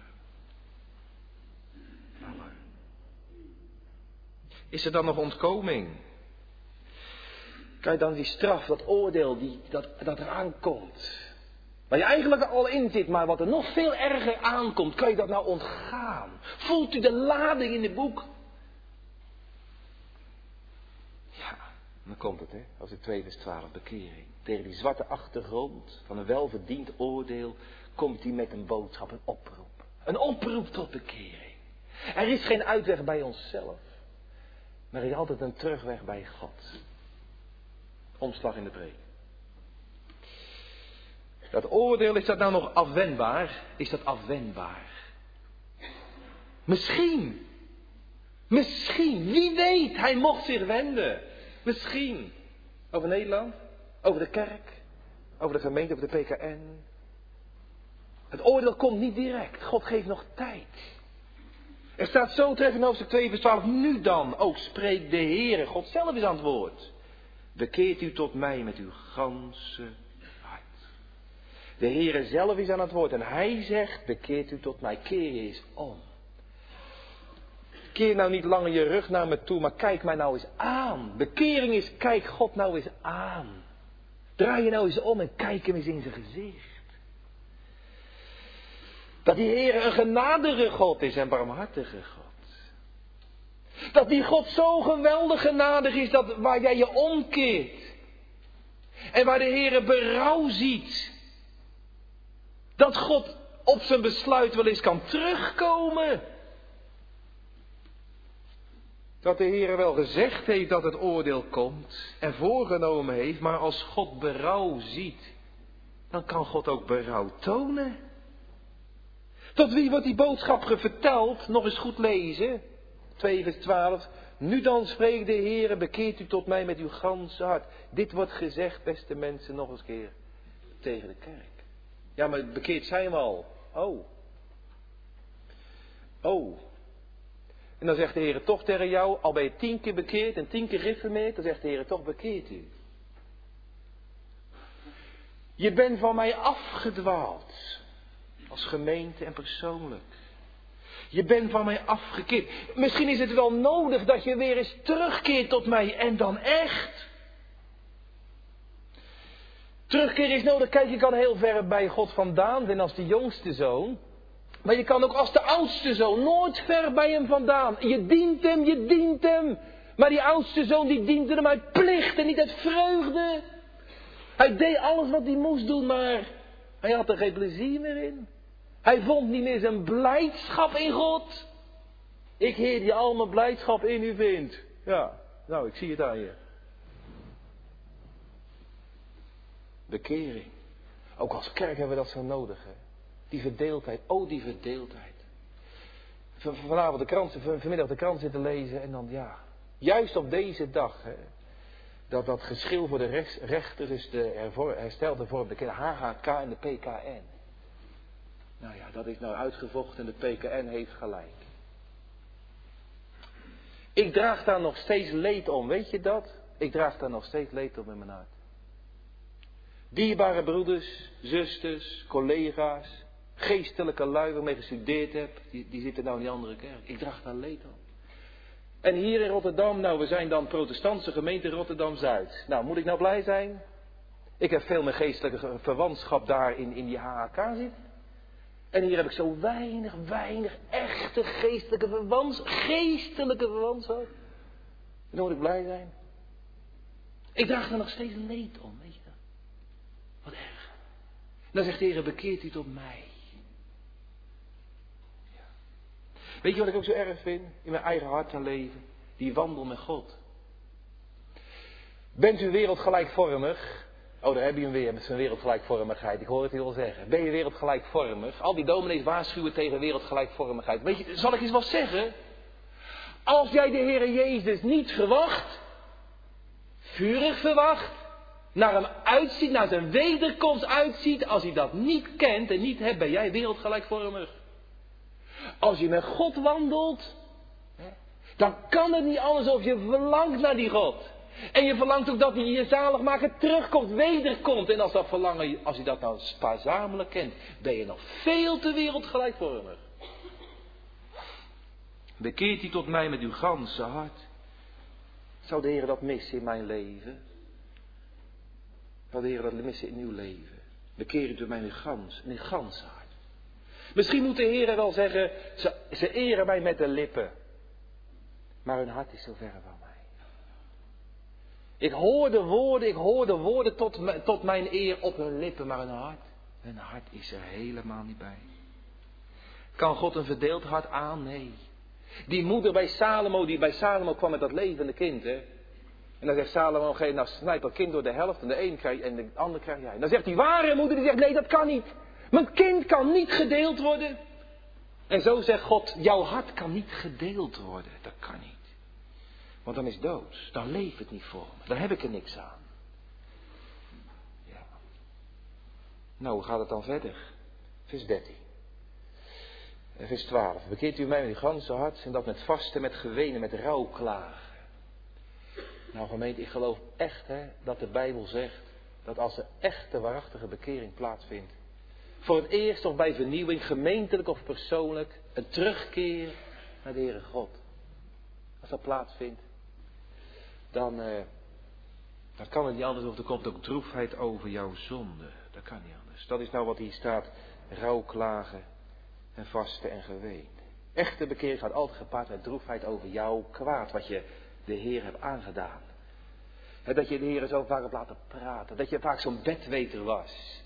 Alarm. Is er dan nog ontkoming? Kijk dan die straf, dat oordeel die, dat, dat eraan komt. Waar je eigenlijk al in zit, maar wat er nog veel erger aankomt, kan je dat nou ontgaan? Voelt u de lading in het boek? Ja, dan komt het, hè, als ik 2 vers 12 bekering. Tegen die zwarte achtergrond van een welverdiend oordeel komt hij met een boodschap, een oproep. Een oproep tot bekering. Er is geen uitweg bij onszelf, maar er is altijd een terugweg bij God. Omslag in de preek. Dat oordeel, is dat nou nog afwendbaar? Is dat afwendbaar? Misschien. Misschien. Wie weet, hij mocht zich wenden. Misschien. Over Nederland, over de kerk, over de gemeente, over de PKN. Het oordeel komt niet direct. God geeft nog tijd. Er staat zo treffend in hoofdstuk 2 vers 12. Nu dan, ook spreekt de Heere. God zelf is aan het woord. Bekeert u tot mij met uw ganse de Heere zelf is aan het woord en hij zegt, bekeert u tot mij, keer je eens om. Keer nou niet langer je rug naar me toe, maar kijk mij nou eens aan. Bekering is, kijk God nou eens aan. Draai je nou eens om en kijk hem eens in zijn gezicht. Dat die Heer een genadige God is en barmhartige God. Dat die God zo geweldig genadig is dat waar jij je omkeert. En waar de Heer berouw ziet. Dat God op zijn besluit wel eens kan terugkomen. Dat de Heer wel gezegd heeft dat het oordeel komt en voorgenomen heeft, maar als God berouw ziet, dan kan God ook berouw tonen. Tot wie wordt die boodschap verteld? Nog eens goed lezen. 2 vers 12. Nu dan spreekt de Heer, bekeert u tot mij met uw ganse hart. Dit wordt gezegd, beste mensen, nog eens keer tegen de kerk. Ja, maar bekeerd zijn we al. Oh. Oh. En dan zegt de Heer toch tegen jou, al ben je tien keer bekeerd en tien keer gereformeerd, dan zegt de Heer toch bekeert u. Je bent van mij afgedwaald. Als gemeente en persoonlijk. Je bent van mij afgekeerd. Misschien is het wel nodig dat je weer eens terugkeert tot mij en dan echt. Terugkeer is nodig. Kijk, je kan heel ver bij God vandaan zijn als de jongste zoon. Maar je kan ook als de oudste zoon nooit ver bij hem vandaan. Je dient hem, je dient hem. Maar die oudste zoon die diende hem uit plicht en niet uit vreugde. Hij deed alles wat hij moest doen, maar hij had er geen plezier meer in. Hij vond niet meer zijn blijdschap in God. Ik heer die al mijn blijdschap in u vindt. Ja, nou, ik zie het aan je. Bekering. Ook als kerk hebben we dat zo nodig. Hè? Die verdeeldheid. Oh, die verdeeldheid. Vanavond de krant, vanmiddag de krant zitten lezen en dan ja. Juist op deze dag. Hè, dat dat geschil voor de rechter is de herstelde vorm de HHK en de PKN. Nou ja, dat is nou uitgevochten en de PKN heeft gelijk. Ik draag daar nog steeds leed om, weet je dat? Ik draag daar nog steeds leed om in mijn hart. Dierbare broeders, zusters, collega's, geestelijke lui waarmee gestudeerd heb, die, die zitten nou in die andere kerk. Ik draag daar leed aan. En hier in Rotterdam, nou we zijn dan protestantse gemeente Rotterdam-Zuid. Nou, moet ik nou blij zijn? Ik heb veel meer geestelijke verwantschap daar in, in die HHK zitten. En hier heb ik zo weinig, weinig echte geestelijke verwantschap. Geestelijke verwantschap. Dan moet ik blij zijn. Ik draag er nog steeds leed om, weet je. Wat erg. Dan zegt de Heer, bekeert u tot mij. Weet je wat ik ook zo erg vind? In mijn eigen hart en leven. Die wandel met God. Bent u wereldgelijkvormig? Oh, daar heb je hem weer met zijn wereldgelijkvormigheid. Ik hoor het u al zeggen. Ben je wereldgelijkvormig? Al die dominees waarschuwen tegen wereldgelijkvormigheid. Weet je, zal ik eens wat zeggen? Als jij de Heer Jezus niet verwacht, vurig verwacht, naar hem uitziet, naar zijn wederkomst uitziet, als hij dat niet kent en niet hebt, ben jij wereldgelijkvormig. Als je met God wandelt, dan kan het niet anders of je verlangt naar die God. En je verlangt ook dat hij je zaligmaker terugkomt, wederkomt. En als dat verlangen, als je dat nou spaarzamelijk kent, ben je nog veel te wereldgelijkvormig. Bekeert u tot mij met uw ganse hart. Zou de Heer dat missen in mijn leven? Zou de Heer dat missen in uw leven? Bekeer u tot mij met gans, met ganse hart. Misschien moet de Heer wel zeggen, ze, ze eren mij met de lippen. Maar hun hart is zo ver van mij. Ik hoor de woorden, ik hoor de woorden tot, tot mijn eer op hun lippen, maar hun hart, hun hart is er helemaal niet bij. Kan God een verdeeld hart aan? Nee. Die moeder bij Salomo, die bij Salomo kwam met dat levende kind, hè. En dan zegt Salomo, geef nou snijp dat kind door de helft en de een krijg en de ander krijg jij. En dan zegt die ware moeder, die zegt, nee dat kan niet. Mijn kind kan niet gedeeld worden. En zo zegt God, jouw hart kan niet gedeeld worden. Dat kan niet. Want dan is dood. Dan leeft het niet voor me. Dan heb ik er niks aan. Ja. Nou, hoe gaat het dan verder? Vers 13. En vers 12. Bekeert u mij met uw ganse hart en dat met vasten, met gewenen, met rouwklagen. Nou gemeente, ik geloof echt hè, dat de Bijbel zegt dat als er echte waarachtige bekering plaatsvindt, voor het eerst of bij vernieuwing, gemeentelijk of persoonlijk, een terugkeer naar de Heere God. Als dat plaatsvindt, dan, eh, dan kan het niet anders of er komt ook droefheid over jouw zonde. Dat kan niet anders. Dat is nou wat hier staat, rouwklagen en vasten en geween. Echte bekering gaat altijd gepaard met droefheid over jouw kwaad, wat je de Heer hebt aangedaan. dat je de Heer zo vaak hebt laten praten, dat je vaak zo'n bedweter was.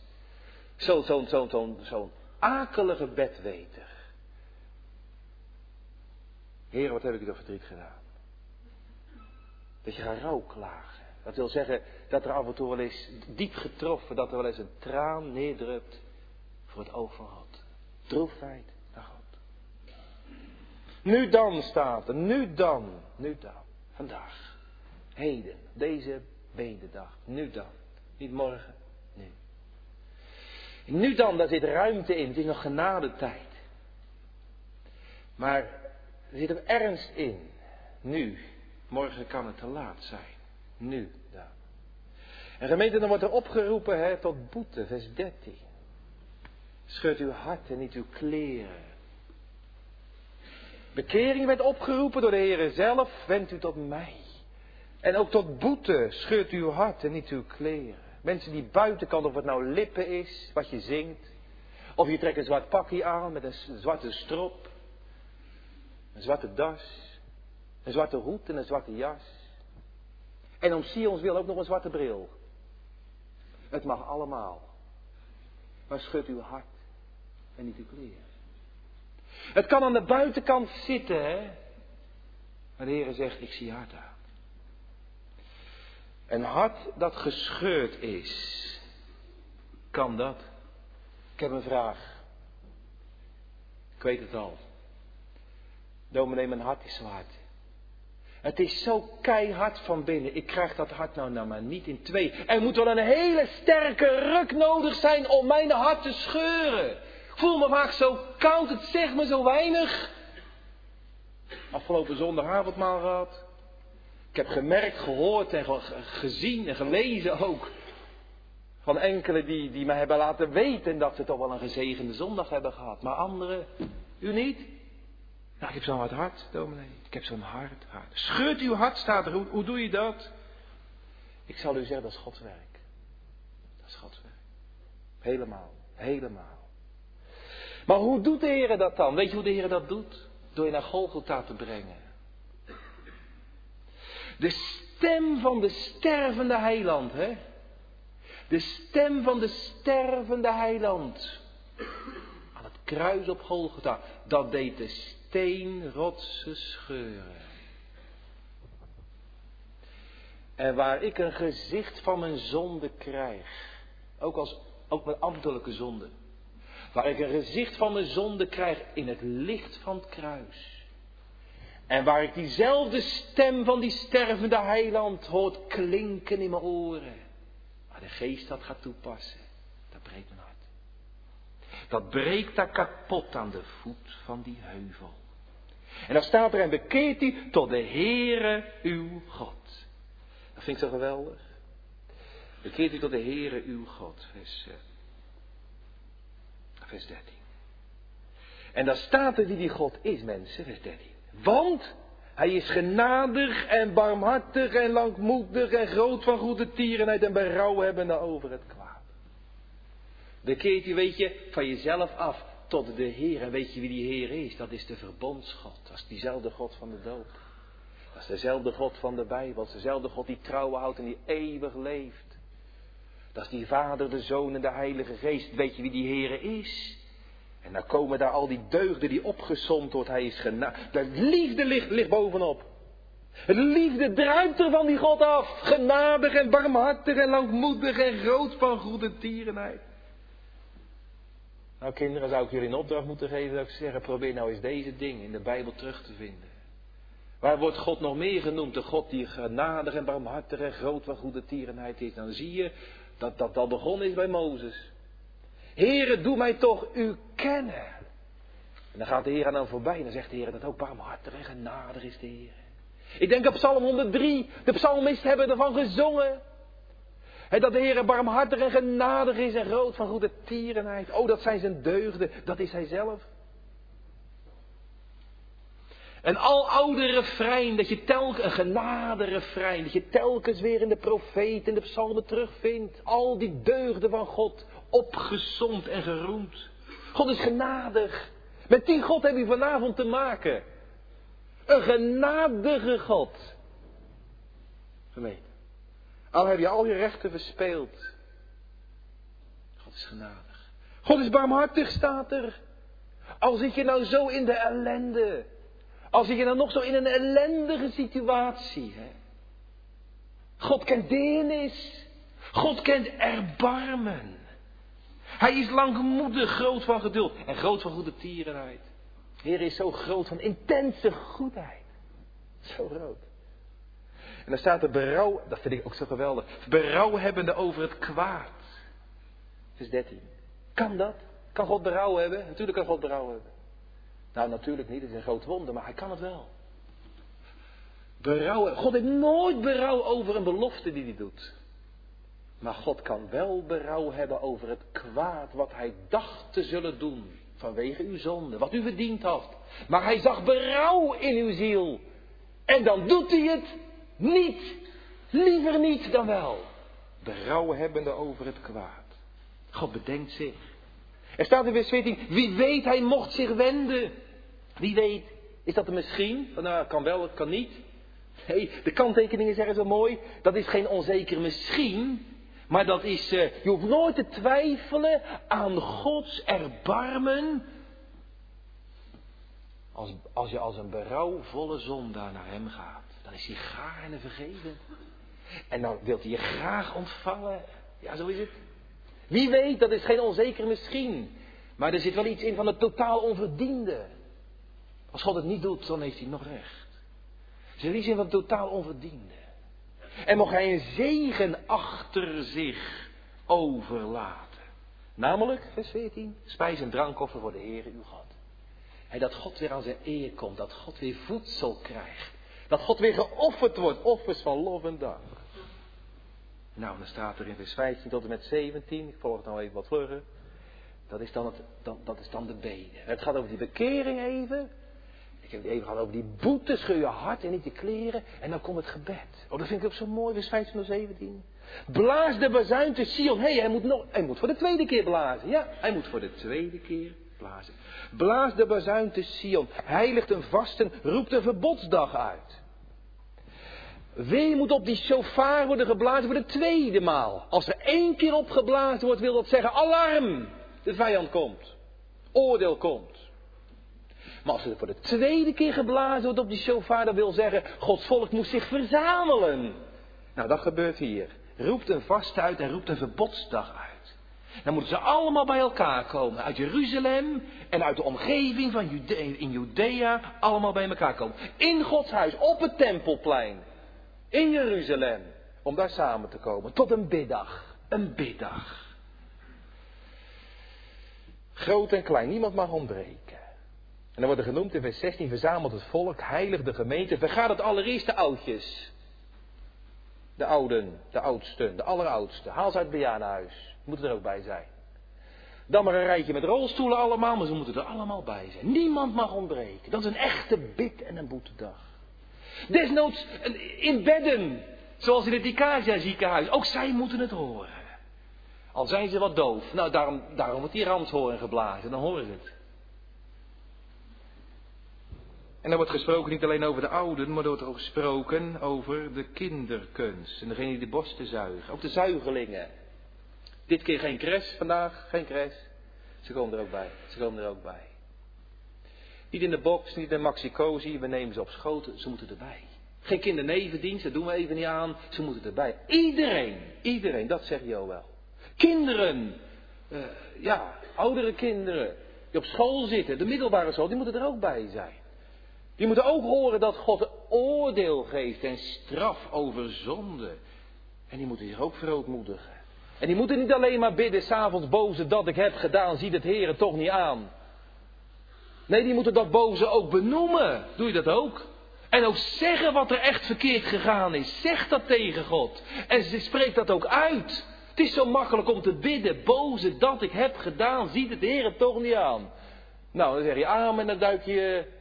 Zo'n zo'n zo'n zo'n zo'n akelige bedweter. Heer, wat heb ik u verdriet gedaan? Dat je gaat rouwklagen. Dat wil zeggen dat er af en toe wel eens diep getroffen, dat er wel eens een traan neerdrupt voor het oog van God. Droefheid naar God. Nu dan staat er, nu dan, nu dan, vandaag, heden, deze bededag, nu dan. Niet morgen, nu. Nu dan, daar zit ruimte in, het is nog genadetijd. Maar er zit een ernst in, nu. Morgen kan het te laat zijn. Nu dan. En gemeente, dan wordt er opgeroepen hè, tot boete, vers 13. Scheurt uw hart en niet uw kleren. Bekering werd opgeroepen door de Heer zelf, wendt u tot mij. En ook tot boete scheurt uw hart en niet uw kleren. Mensen die buitenkant, of het nou lippen is, wat je zingt. Of je trekt een zwart pakje aan met een zwarte strop. Een zwarte das. Een zwarte hoed en een zwarte jas. En om Sions wil ook nog een zwarte bril. Het mag allemaal. Maar schud uw hart en niet uw kleren. Het kan aan de buitenkant zitten, hè. Maar de Heer zegt, ik zie hart aan. Een hart dat gescheurd is. Kan dat? Ik heb een vraag. Ik weet het al. Dominee, mijn hart is zo. Het is zo keihard van binnen. Ik krijg dat hart nou, nou maar niet in twee. Er moet wel een hele sterke ruk nodig zijn om mijn hart te scheuren. Voel me vaak zo koud, het zegt me zo weinig. Afgelopen zondagavondmaal gehad. Ik heb gemerkt, gehoord en gezien en gelezen ook. Van enkele die, die mij hebben laten weten dat ze toch wel een gezegende zondag hebben gehad. Maar anderen, u niet? Nou, ik heb zo'n hard hart, dominee. Ik heb zo'n hard hart. Scheurt uw hart, staat er. Hoe, hoe doe je dat? Ik zal u zeggen, dat is Gods werk. Dat is Gods werk. Helemaal, helemaal. Maar hoe doet de Heer dat dan? Weet je hoe de Heer dat doet? Door je naar Golgotha te brengen. De stem van de stervende heiland, hè? De stem van de stervende heiland. Aan het kruis op Golgotha. Dat deed de steenrotsen scheuren. En waar ik een gezicht van mijn zonde krijg. Ook, als, ook mijn ambtelijke zonde. Waar ik een gezicht van mijn zonde krijg in het licht van het kruis. En waar ik diezelfde stem van die stervende heiland hoort klinken in mijn oren. Waar de geest dat gaat toepassen. Dat breekt mijn hart. Dat breekt daar kapot aan de voet van die heuvel. En dan staat er en bekeert u tot de Heere uw God. Dat vind ik zo geweldig. Bekeert u tot de Heere uw God. Vers, vers 13. En dan staat er wie die God is, mensen, vers 13. Want hij is genadig en barmhartig en langmoedig en groot van goede tierenheid en berouw hebbende over het kwaad. Bekeert u, weet je, van jezelf af tot de Heer. En weet je wie die Heer is? Dat is de verbondsgod. Dat is diezelfde God van de dood. Dat is dezelfde God van de Bijbel. Dat is dezelfde God die trouw houdt en die eeuwig leeft. Dat is die Vader, de Zoon en de Heilige Geest. Weet je wie die Heer is? En dan komen daar al die deugden die opgezond wordt. Hij is genadig. De liefde ligt, ligt bovenop. De liefde druipt er van die God af. Genadig en barmhartig en langmoedig en groot van goede tierenheid. Nou kinderen, zou ik jullie een opdracht moeten geven dat ik zeggen, probeer nou eens deze dingen in de Bijbel terug te vinden. Waar wordt God nog meer genoemd? De God die genadig en barmhartig en groot van goede tierenheid is. Dan zie je dat dat al begonnen is bij Mozes. Heere, doe mij toch u kennen. En dan gaat de Heer aan hem voorbij en dan zegt de Heer dat ook barmhartig en genadig is de Heer. Ik denk op Psalm 103, de psalmisten hebben ervan gezongen. En dat de Heer barmhartig en genadig is en groot van goede tierenheid. Oh, dat zijn zijn deugden, dat is hij zelf. Een aloude refrein, dat je telkens, een genade refrein, dat je telkens weer in de profeet en de psalmen terugvindt. Al die deugden van God, opgezond en geroemd. God is genadig. Met die God heb je vanavond te maken. Een genadige God. Gemeente. Al heb je al je rechten verspeeld. God is genadig. God is barmhartig, staat er. Al zit je nou zo in de ellende. Al zit je nou nog zo in een ellendige situatie. Hè? God kent deernis. God kent erbarmen. Hij is langmoedig, groot van geduld en groot van goede tierenheid. Heer is zo groot van intense goedheid. Zo groot. En dan staat er berouw, dat vind ik ook zo geweldig. Berouw hebbende over het kwaad. Vers 13. Kan dat? Kan God berouw hebben? Natuurlijk kan God berouw hebben. Nou, natuurlijk niet, het is een groot wonder, maar hij kan het wel. Berouw. God heeft nooit berouw over een belofte die hij doet. Maar God kan wel berouw hebben over het kwaad wat hij dacht te zullen doen. Vanwege uw zonde, wat u verdiend had. Maar hij zag berouw in uw ziel. En dan doet hij het niet. Liever niet dan wel. Berouw hebbende over het kwaad. God bedenkt zich. Er staat in vers 14, wie weet hij mocht zich wenden. Wie weet, is dat er misschien? Nou, kan wel, kan niet. Nee, de kanttekeningen zeggen zo mooi. Dat is geen onzeker misschien. Maar dat is, uh, je hoeft nooit te twijfelen aan Gods erbarmen. Als, als je als een berouwvolle zondaar naar hem gaat, dan is hij gaarne vergeven. En dan wilt hij je graag ontvangen. Ja, zo is het. Wie weet, dat is geen onzeker misschien. Maar er zit wel iets in van het totaal onverdiende. Als God het niet doet, dan heeft hij nog recht. Iets in van het totaal onverdiende. En mocht hij een zegen achter zich overlaten. Namelijk, vers 14, spijs en drankoffer voor de Heer uw God. En dat God weer aan zijn eer komt, dat God weer voedsel krijgt. Dat God weer geofferd wordt, offers van lof en dank. Nou, dan staat er in vers 15 tot en met 17, ik volg het nou even wat vlugger. Dat is dan, het, dat, dat is dan de beden. Het gaat over die bekering even. Ik heb het even gehad over die boete, scheur je hart en niet je kleren. En dan komt het gebed. Oh, dat vind ik ook zo mooi, vers 15 tot 17. Blaas de bazuin te Sion. Hé, hey, hij, moet nog, hij moet voor de tweede keer blazen. Ja, hij moet voor de tweede keer blazen. Blaas de bazuin te Sion. Heiligt een vasten, roept een verbodsdag uit. Weer moet op die shofar worden geblazen voor de tweede maal. Als er één keer op geblazen wordt, wil dat zeggen alarm. De vijand komt. Oordeel komt. Maar als er voor de tweede keer geblazen wordt op die shofar, dat wil zeggen, Gods volk moet zich verzamelen. Nou, dat gebeurt hier. Roept een vast uit en roept een verbodsdag uit. Dan moeten ze allemaal bij elkaar komen. Uit Jeruzalem en uit de omgeving van Jude in Judea. Allemaal bij elkaar komen. In Gods huis, op het tempelplein. In Jeruzalem. Om daar samen te komen. Tot een biddag. Een biddag. Groot en klein, niemand mag ontbreken. En dan wordt er genoemd in vers 16, verzamelt het volk, heilig de gemeente, vergaat het allereerste oudjes. De ouden, de oudsten, de alleroudste. Haal ze uit het bejaardenhuis. Moeten er ook bij zijn. Dan maar een rijtje met rolstoelen allemaal, maar ze moeten er allemaal bij zijn. Niemand mag ontbreken. Dat is een echte bid- en een boetedag. Desnoods in bedden, zoals in het Icasia ziekenhuis. Ook zij moeten het horen. Al zijn ze wat doof. Nou, daarom, daarom wordt die ramshoorn geblazen, dan horen ze het. En er wordt gesproken niet alleen over de ouden, maar er wordt ook gesproken over de kinderkunst. En degene die de borsten zuigen. Ook de zuigelingen. Dit keer geen cres vandaag, geen cres. Ze komen er ook bij. Ze komen er ook bij. Niet in de box, niet in de maxicosi, we nemen ze op schoten, ze moeten erbij. Geen kindernevendienst, dat doen we even niet aan, ze moeten erbij. Iedereen, iedereen, dat zegt wel. Kinderen, uh, ja, oudere kinderen, die op school zitten, de middelbare school, die moeten er ook bij zijn. Die moeten ook horen dat God oordeel geeft en straf over zonde. En die moeten zich ook verootmoedigen. En die moeten niet alleen maar bidden, s'avonds boze dat ik heb gedaan, ziet het Heer toch niet aan. Nee, die moeten dat boze ook benoemen. Doe je dat ook? En ook zeggen wat er echt verkeerd gegaan is. Zeg dat tegen God. En ze spreekt dat ook uit. Het is zo makkelijk om te bidden. Boze dat ik heb gedaan, ziet het Heer toch niet aan. Nou, dan zeg je amen en dan duik je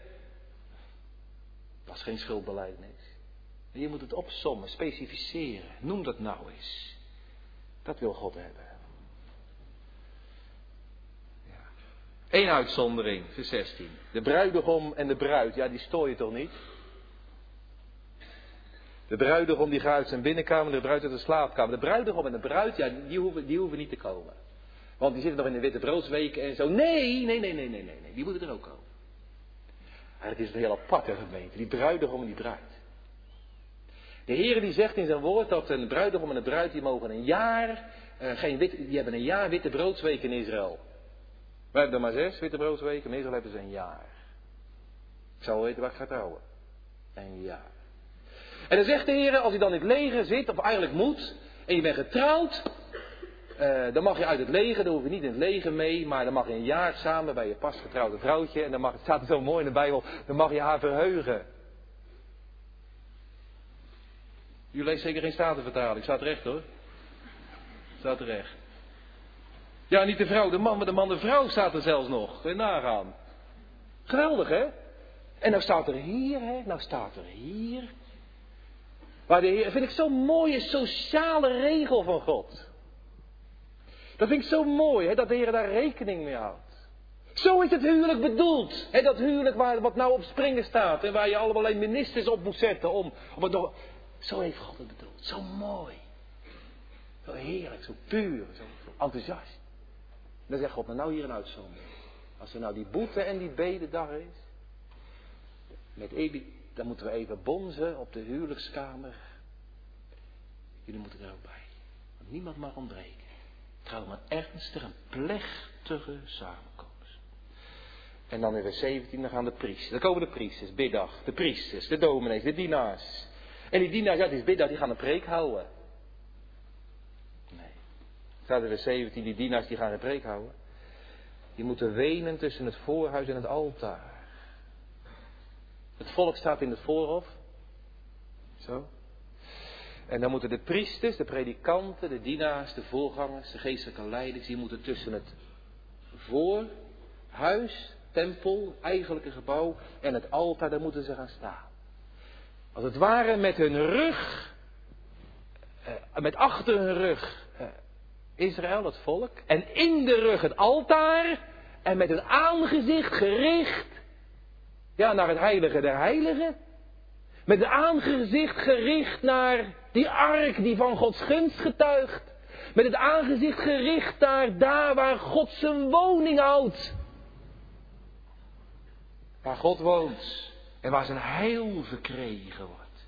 dat is geen schuldbeleidnis. je moet het opsommen, specificeren. Noem dat nou eens. Dat wil God hebben. Ja. Eén uitzondering, vers 16. De bruidegom en de bruid, ja, die stoor je toch niet? De bruidegom die gaat uit zijn binnenkamer, de bruid uit de slaapkamer. De bruidegom en de bruid, ja, die hoeven, die hoeven niet te komen. Want die zitten nog in de witte broodsweken en zo. Nee, nee, nee, nee, nee, nee, nee. Die moeten er ook komen. Het is een heel aparte gemeente, die bruidegom en die bruid. De Heer die zegt in zijn woord dat een bruidegom en een bruid die mogen een jaar, uh, geen wit, die hebben een jaar witte broodsweek in Israël. We hebben er maar zes witte broodsweken, in Israël hebben ze een jaar. Ik wel weten waar ik ga trouwen. Een jaar. En dan zegt de Heer, als hij dan in het leger zit, of eigenlijk moet, en je bent getrouwd, uh, dan mag je uit het leger, dan hoef je niet in het leger mee, maar dan mag je een jaar samen bij je pasgetrouwde vrouwtje, en dan mag, het staat er zo mooi in de Bijbel, dan mag je haar verheugen. U leest zeker geen statenvertaling, staat recht hoor. Staat recht. Ja, niet de vrouw, de man, maar de man, de vrouw staat er zelfs nog. Kun je nagaan. Geweldig hè? En nou staat er hier, hè? Nou staat er hier. Waar de Heer, vind ik zo'n mooie sociale regel van God. Dat vind ik zo mooi, hè, dat de Heer daar rekening mee houdt. Zo is het huwelijk bedoeld. Hè, dat huwelijk waar, wat nou op springen staat. En waar je allemaal ministers op moet zetten om, om. Zo heeft God het bedoeld. Zo mooi. Zo heerlijk, zo puur, zo, enthousiast. En dan zegt God, maar nou hier een uitzondering. Als er nou die boete en die bededag is. Met Ebi, dan moeten we even bonzen op de huwelijkskamer. Jullie moeten er ook bij. Want niemand mag ontbreken. Trouw maar ernstig een plechtige samenkomst. En dan in vers 17, dan gaan de priesters. Dan komen de priesters, biddag. De priesters, de dominees, de dienaars. En die dienaars, ja, die is biddag, die gaan een preek houden. Nee. Staat in vers 17, die dienaars die gaan een preek houden. Die moeten wenen tussen het voorhuis en het altaar. Het volk staat in het voorhof. Zo. En dan moeten de priesters, de predikanten, de dienaars, de voorgangers, de geestelijke leiders, die moeten tussen het voorhuis, tempel, eigenlijke gebouw en het altaar, daar moeten ze gaan staan. Als het ware met hun rug, eh, met achter hun rug eh, Israël, het volk, en in de rug het altaar, en met hun aangezicht gericht, ja, naar het heilige der heiligen. Met het aangezicht gericht naar die ark die van Gods gunst getuigt. Met het aangezicht gericht naar daar waar God zijn woning houdt. Waar God woont en waar zijn heil verkregen wordt.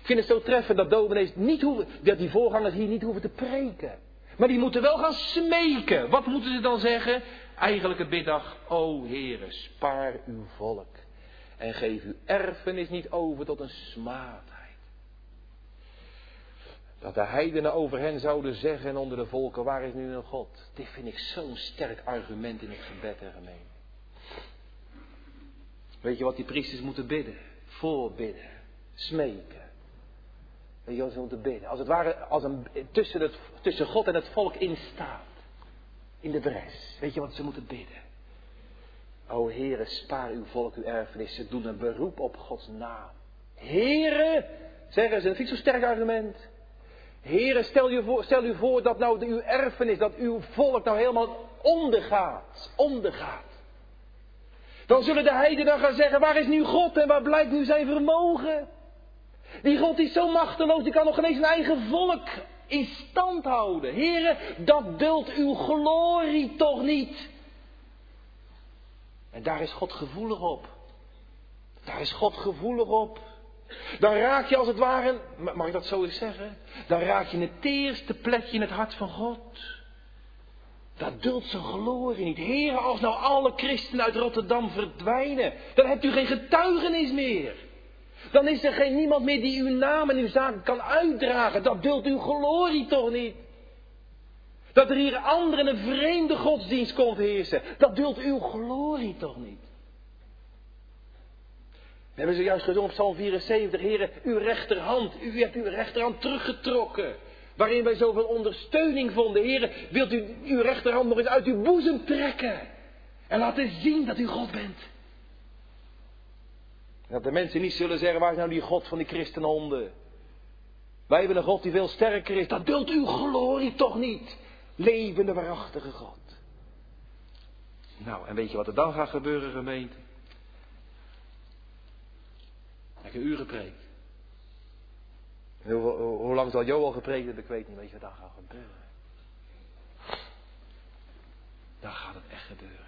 Ik vind het zo treffend dat dominees niet hoeven, dat die voorgangers hier niet hoeven te preken. Maar die moeten wel gaan smeken. Wat moeten ze dan zeggen? Eigenlijk het biddag, o Heere, spaar uw volk. En geef uw erfenis niet over tot een smaadheid. Dat de heidenen over hen zouden zeggen onder de volken, waar is nu een God? Dit vind ik zo'n sterk argument in het gebed en gemeen. Weet je wat die priesters moeten bidden? Voorbidden. Smeken. Weet je wat ze moeten bidden? Als het ware als een, tussen, het, tussen God en het volk instaat. In de bres. Weet je wat ze moeten bidden? O Heere, spaar uw volk uw erfenis. Ze doen een beroep op Gods naam. Heere, zeggen ze, dat ik zo'n sterk argument. Heere, stel, je voor, stel u voor dat nou de, uw erfenis, dat uw volk nou helemaal ondergaat. Ondergaat. Dan zullen de heidenen gaan zeggen, waar is nu God en waar blijkt nu zijn vermogen? Die God is zo machteloos, die kan nog eens zijn eigen volk in stand houden. Heren, dat duldt uw glorie toch niet. En daar is God gevoelig op. Daar is God gevoelig op. Dan raak je als het ware, mag ik dat zo eens zeggen? Dan raak je het eerste plekje in het hart van God. Dat duldt zijn glorie niet. Heren, als nou alle christenen uit Rotterdam verdwijnen, dan hebt u geen getuigenis meer. Dan is er geen niemand meer die uw naam en uw zaken kan uitdragen. Dat duldt uw glorie toch niet. Dat er hier anderen een vreemde godsdienst komt heersen. Dat duldt uw glorie toch niet. We hebben zojuist gezongen op Psalm 74. Heren, uw rechterhand. U hebt uw rechterhand teruggetrokken. Waarin wij zoveel ondersteuning vonden. Heren, wilt u uw rechterhand nog eens uit uw boezem trekken. En laten zien dat u God bent. Dat de mensen niet zullen zeggen, waar is nou die God van die christenhonden? Wij hebben een God die veel sterker is. Dat duldt uw glorie toch niet. Levende, waarachtige God. Nou, en weet je wat er dan gaat gebeuren, gemeente? Uren gepreekt. Hoe, lang zal Joel gepreekt hebben, ik weet niet. Weet je wat dan gaat gebeuren? Dan gaat het echt gebeuren.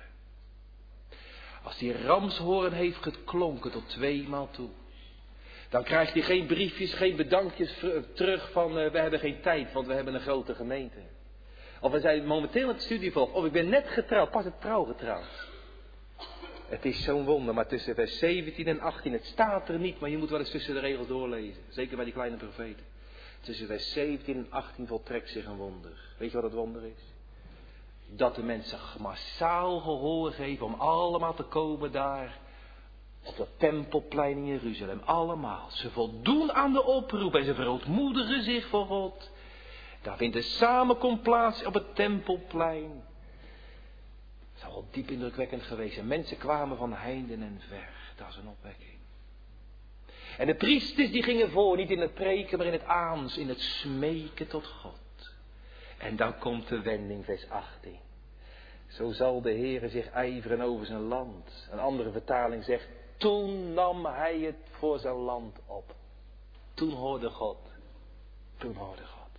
Als die ramshoorn heeft geklonken tot tweemaal toe. Dan krijgt hij geen briefjes, geen bedankjes terug van uh, we hebben geen tijd, want we hebben een grote gemeente. Of we zijn momenteel het studievolg. Of ik ben net getrouwd, pas het trouw getrouwd. Het is zo'n wonder, maar tussen vers 17 en 18, het staat er niet, maar je moet wel eens tussen de regels doorlezen. Zeker bij die kleine profeten. Tussen vers 17 en 18 voltrekt zich een wonder. Weet je wat het wonder is? Dat de mensen massaal gehoor geven om allemaal te komen daar op dat tempelplein in Jeruzalem. Allemaal. Ze voldoen aan de oproep en ze verootmoedigen zich voor God. Daar vindt de samenkomst plaats op het tempelplein. Zou wel diep indrukwekkend geweest zijn. Mensen kwamen van heinden en ver. Dat is een opwekking. En de priesters die gingen voor, niet in het preken, maar in het aans, in het smeken tot God. En dan komt de wending, vers 18. Zo zal de Heere zich ijveren over zijn land. Een andere vertaling zegt, toen nam hij het voor zijn land op. Toen hoorde God. Toen hoorde God.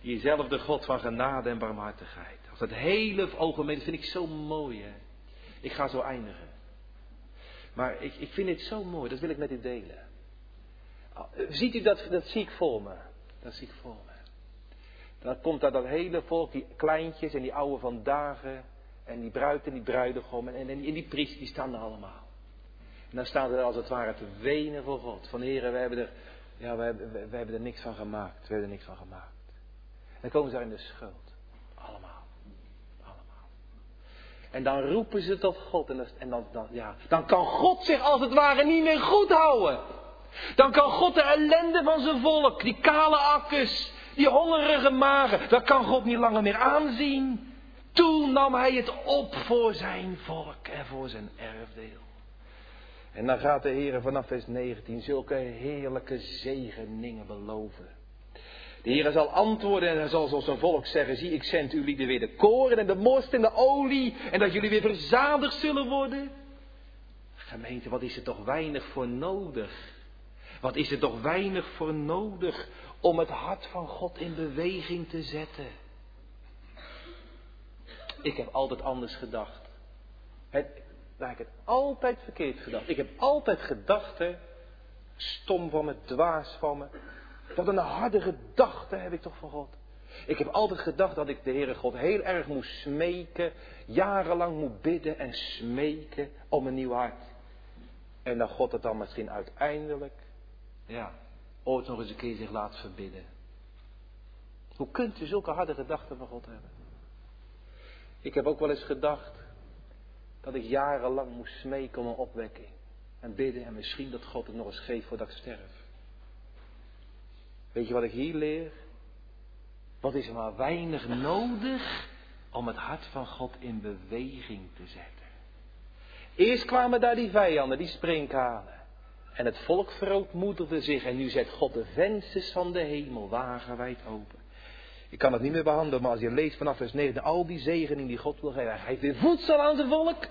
Diezelfde God van genade en barmhartigheid. Dat hele ogenblik, vind ik zo mooi hè. Ik ga zo eindigen. Maar ik, ik vind het zo mooi, dat wil ik met u delen. Ziet u dat, dat zie ik voor me. Dat zie ik voor me. Dan komt daar dat hele volk, die kleintjes en die oude van dagen. En die bruid en die bruidegom. En, en, en die priester, die staan er allemaal. En dan staan er als het ware te wenen voor God. Van heren, we hebben er, ja, we hebben, we, hebben er niks van gemaakt. We hebben er niks van gemaakt. En dan komen ze in de schuld. Allemaal. En dan roepen ze tot God. En, dan, dan, ja, dan kan God zich als het ware niet meer goed houden. Dan kan God de ellende van zijn volk, die kale akkers, die hongerige magen, dat kan God niet langer meer aanzien. Toen nam hij het op voor zijn volk en voor zijn erfdeel. En dan gaat de Heer vanaf vers 19 zulke heerlijke zegeningen beloven. De Heer zal antwoorden en hij zal zoals zijn volk zeggen, zie ik zend jullie weer de koren en de most en de olie en dat jullie weer verzadigd zullen worden. Gemeente, wat is er toch weinig voor nodig Wat is er toch weinig voor nodig om het hart van God in beweging te zetten? Ik heb altijd anders gedacht. Het, heb ik het altijd verkeerd gedacht. Ik heb altijd gedacht, hè, stom van me, dwaas van me. Wat een harde gedachte heb ik toch van God. Ik heb altijd gedacht dat ik de Heere God heel erg moest smeken, jarenlang moet bidden en smeken om een nieuw hart. En dat God het dan misschien uiteindelijk, ja, ooit nog eens een keer zich laat verbidden. Hoe kunt u zulke harde gedachten van God hebben? Ik heb ook wel eens gedacht dat ik jarenlang moest smeken om een opwekking. En bidden en misschien dat God het nog eens geeft voordat ik sterf. Weet je wat ik hier leer? Wat is er maar weinig nodig om het hart van God in beweging te zetten. Eerst kwamen daar die vijanden, die sprinkhanen. En het volk verootmoedigde zich en nu zet God de vensters van de hemel wagenwijd open. Ik kan het niet meer behandelen, maar als je leest vanaf vers 9, al die zegeningen die God wil geven. Hij geeft weer voedsel aan zijn volk.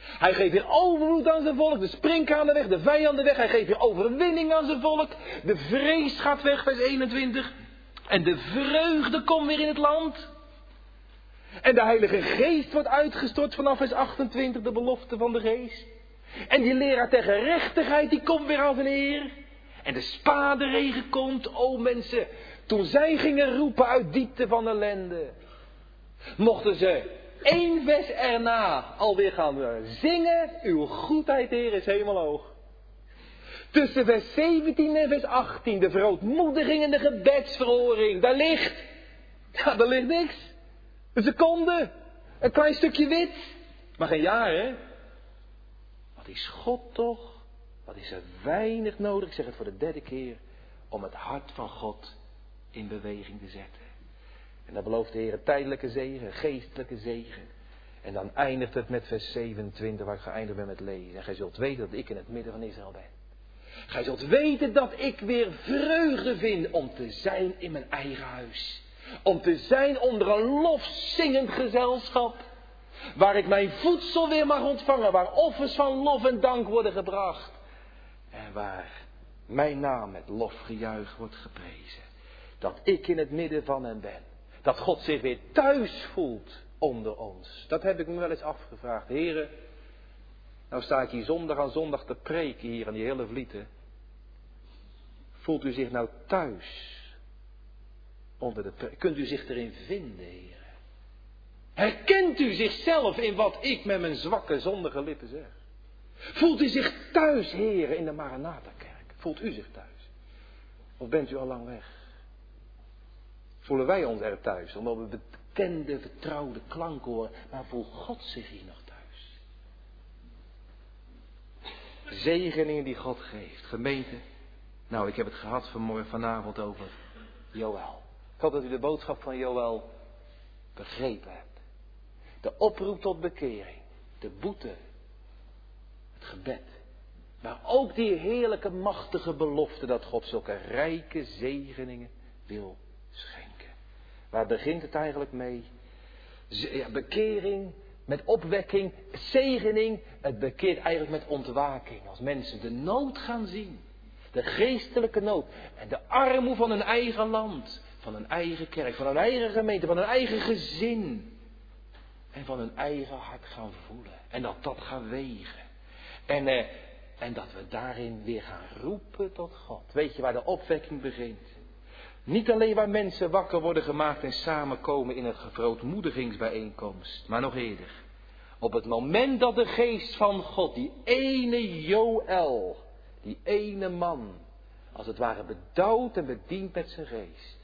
Hij geeft weer overvloed aan zijn volk. De sprinkhanen weg, de vijanden weg. Hij geeft weer overwinning aan zijn volk. De vrees gaat weg, vers 21. En de vreugde komt weer in het land. En de Heilige Geest wordt uitgestort vanaf vers 28, de belofte van de Geest. En die leraar ter gerechtigheid, die komt weer zijn Heer. En de spaderegen komt, o mensen, toen zij gingen roepen uit diepte van ellende. Mochten ze één vers erna alweer gaan zingen, uw goedheid, Heer, is hemelhoog. Tussen vers 17 en vers 18, de verootmoediging en de gebedsverhoring, daar ligt, ja, daar ligt niks. Een seconde, een klein stukje wit, maar geen jaar, hè? Wat is God toch? Wat is er weinig nodig, ik zeg het voor de derde keer, om het hart van God in beweging te zetten. En dan belooft de Heer tijdelijke zegen, geestelijke zegen. En dan eindigt het met vers 27, waar ik geëindigd ben met lezen. En gij zult weten dat ik in het midden van Israël ben. Gij zult weten dat ik weer vreugde vind om te zijn in mijn eigen huis. Om te zijn onder een lofzingend gezelschap. Waar ik mijn voedsel weer mag ontvangen. Waar offers van lof en dank worden gebracht. En waar mijn naam met lofgejuich wordt geprezen. Dat ik in het midden van hen ben. Dat God zich weer thuis voelt onder ons. Dat heb ik me wel eens afgevraagd. Heren, nou sta ik hier zondag aan zondag te preken hier aan die hele vlieten. Voelt u zich nou thuis onder de? Kunt u zich erin vinden, heren? Herkent u zichzelf in wat ik met mijn zwakke, zondige lippen zeg? Voelt u zich thuis, heren, in de Maranatha-kerk? Voelt u zich thuis? Of bent u al lang weg? Voelen wij ons er thuis, omdat we bekende, vertrouwde klank horen, maar voelt God zich hier nog thuis? Zegeningen die God geeft. Gemeente, nou ik heb het gehad vanmorgen, vanavond over Joël. Ik hoop dat u de boodschap van Joël begrepen hebt. De oproep tot bekering, de boete, het gebed. Maar ook die heerlijke, machtige belofte dat God zulke rijke zegeningen wil. Waar begint het eigenlijk mee? Ja, bekering, met opwekking, zegening. Het bekeert eigenlijk met ontwaking. Als mensen de nood gaan zien. De geestelijke nood. En de armoede van hun eigen land. Van hun eigen kerk. Van hun eigen gemeente. Van hun eigen gezin. En van hun eigen hart gaan voelen. En dat dat gaat wegen. En, eh, en dat we daarin weer gaan roepen tot God. Weet je waar de opwekking begint? Niet alleen waar mensen wakker worden gemaakt en samenkomen in een verootmoedigingsbijeenkomst, maar nog eerder. Op het moment dat de geest van God, die ene Joël, die ene man, als het ware bedouwd en bedient met zijn geest.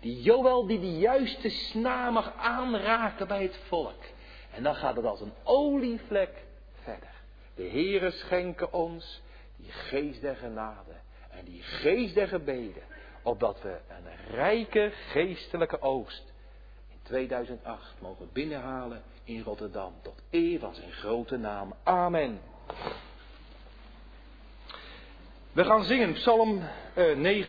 Die Joël die de juiste snaar mag aanraken bij het volk. En dan gaat het als een olievlek verder. De Heere schenken ons die geest der genade en die geest der gebeden opdat we een rijke geestelijke oogst in 2008 mogen binnenhalen in Rotterdam. Tot eer van zijn grote naam. Amen. We gaan zingen Psalm uh, eh, 9.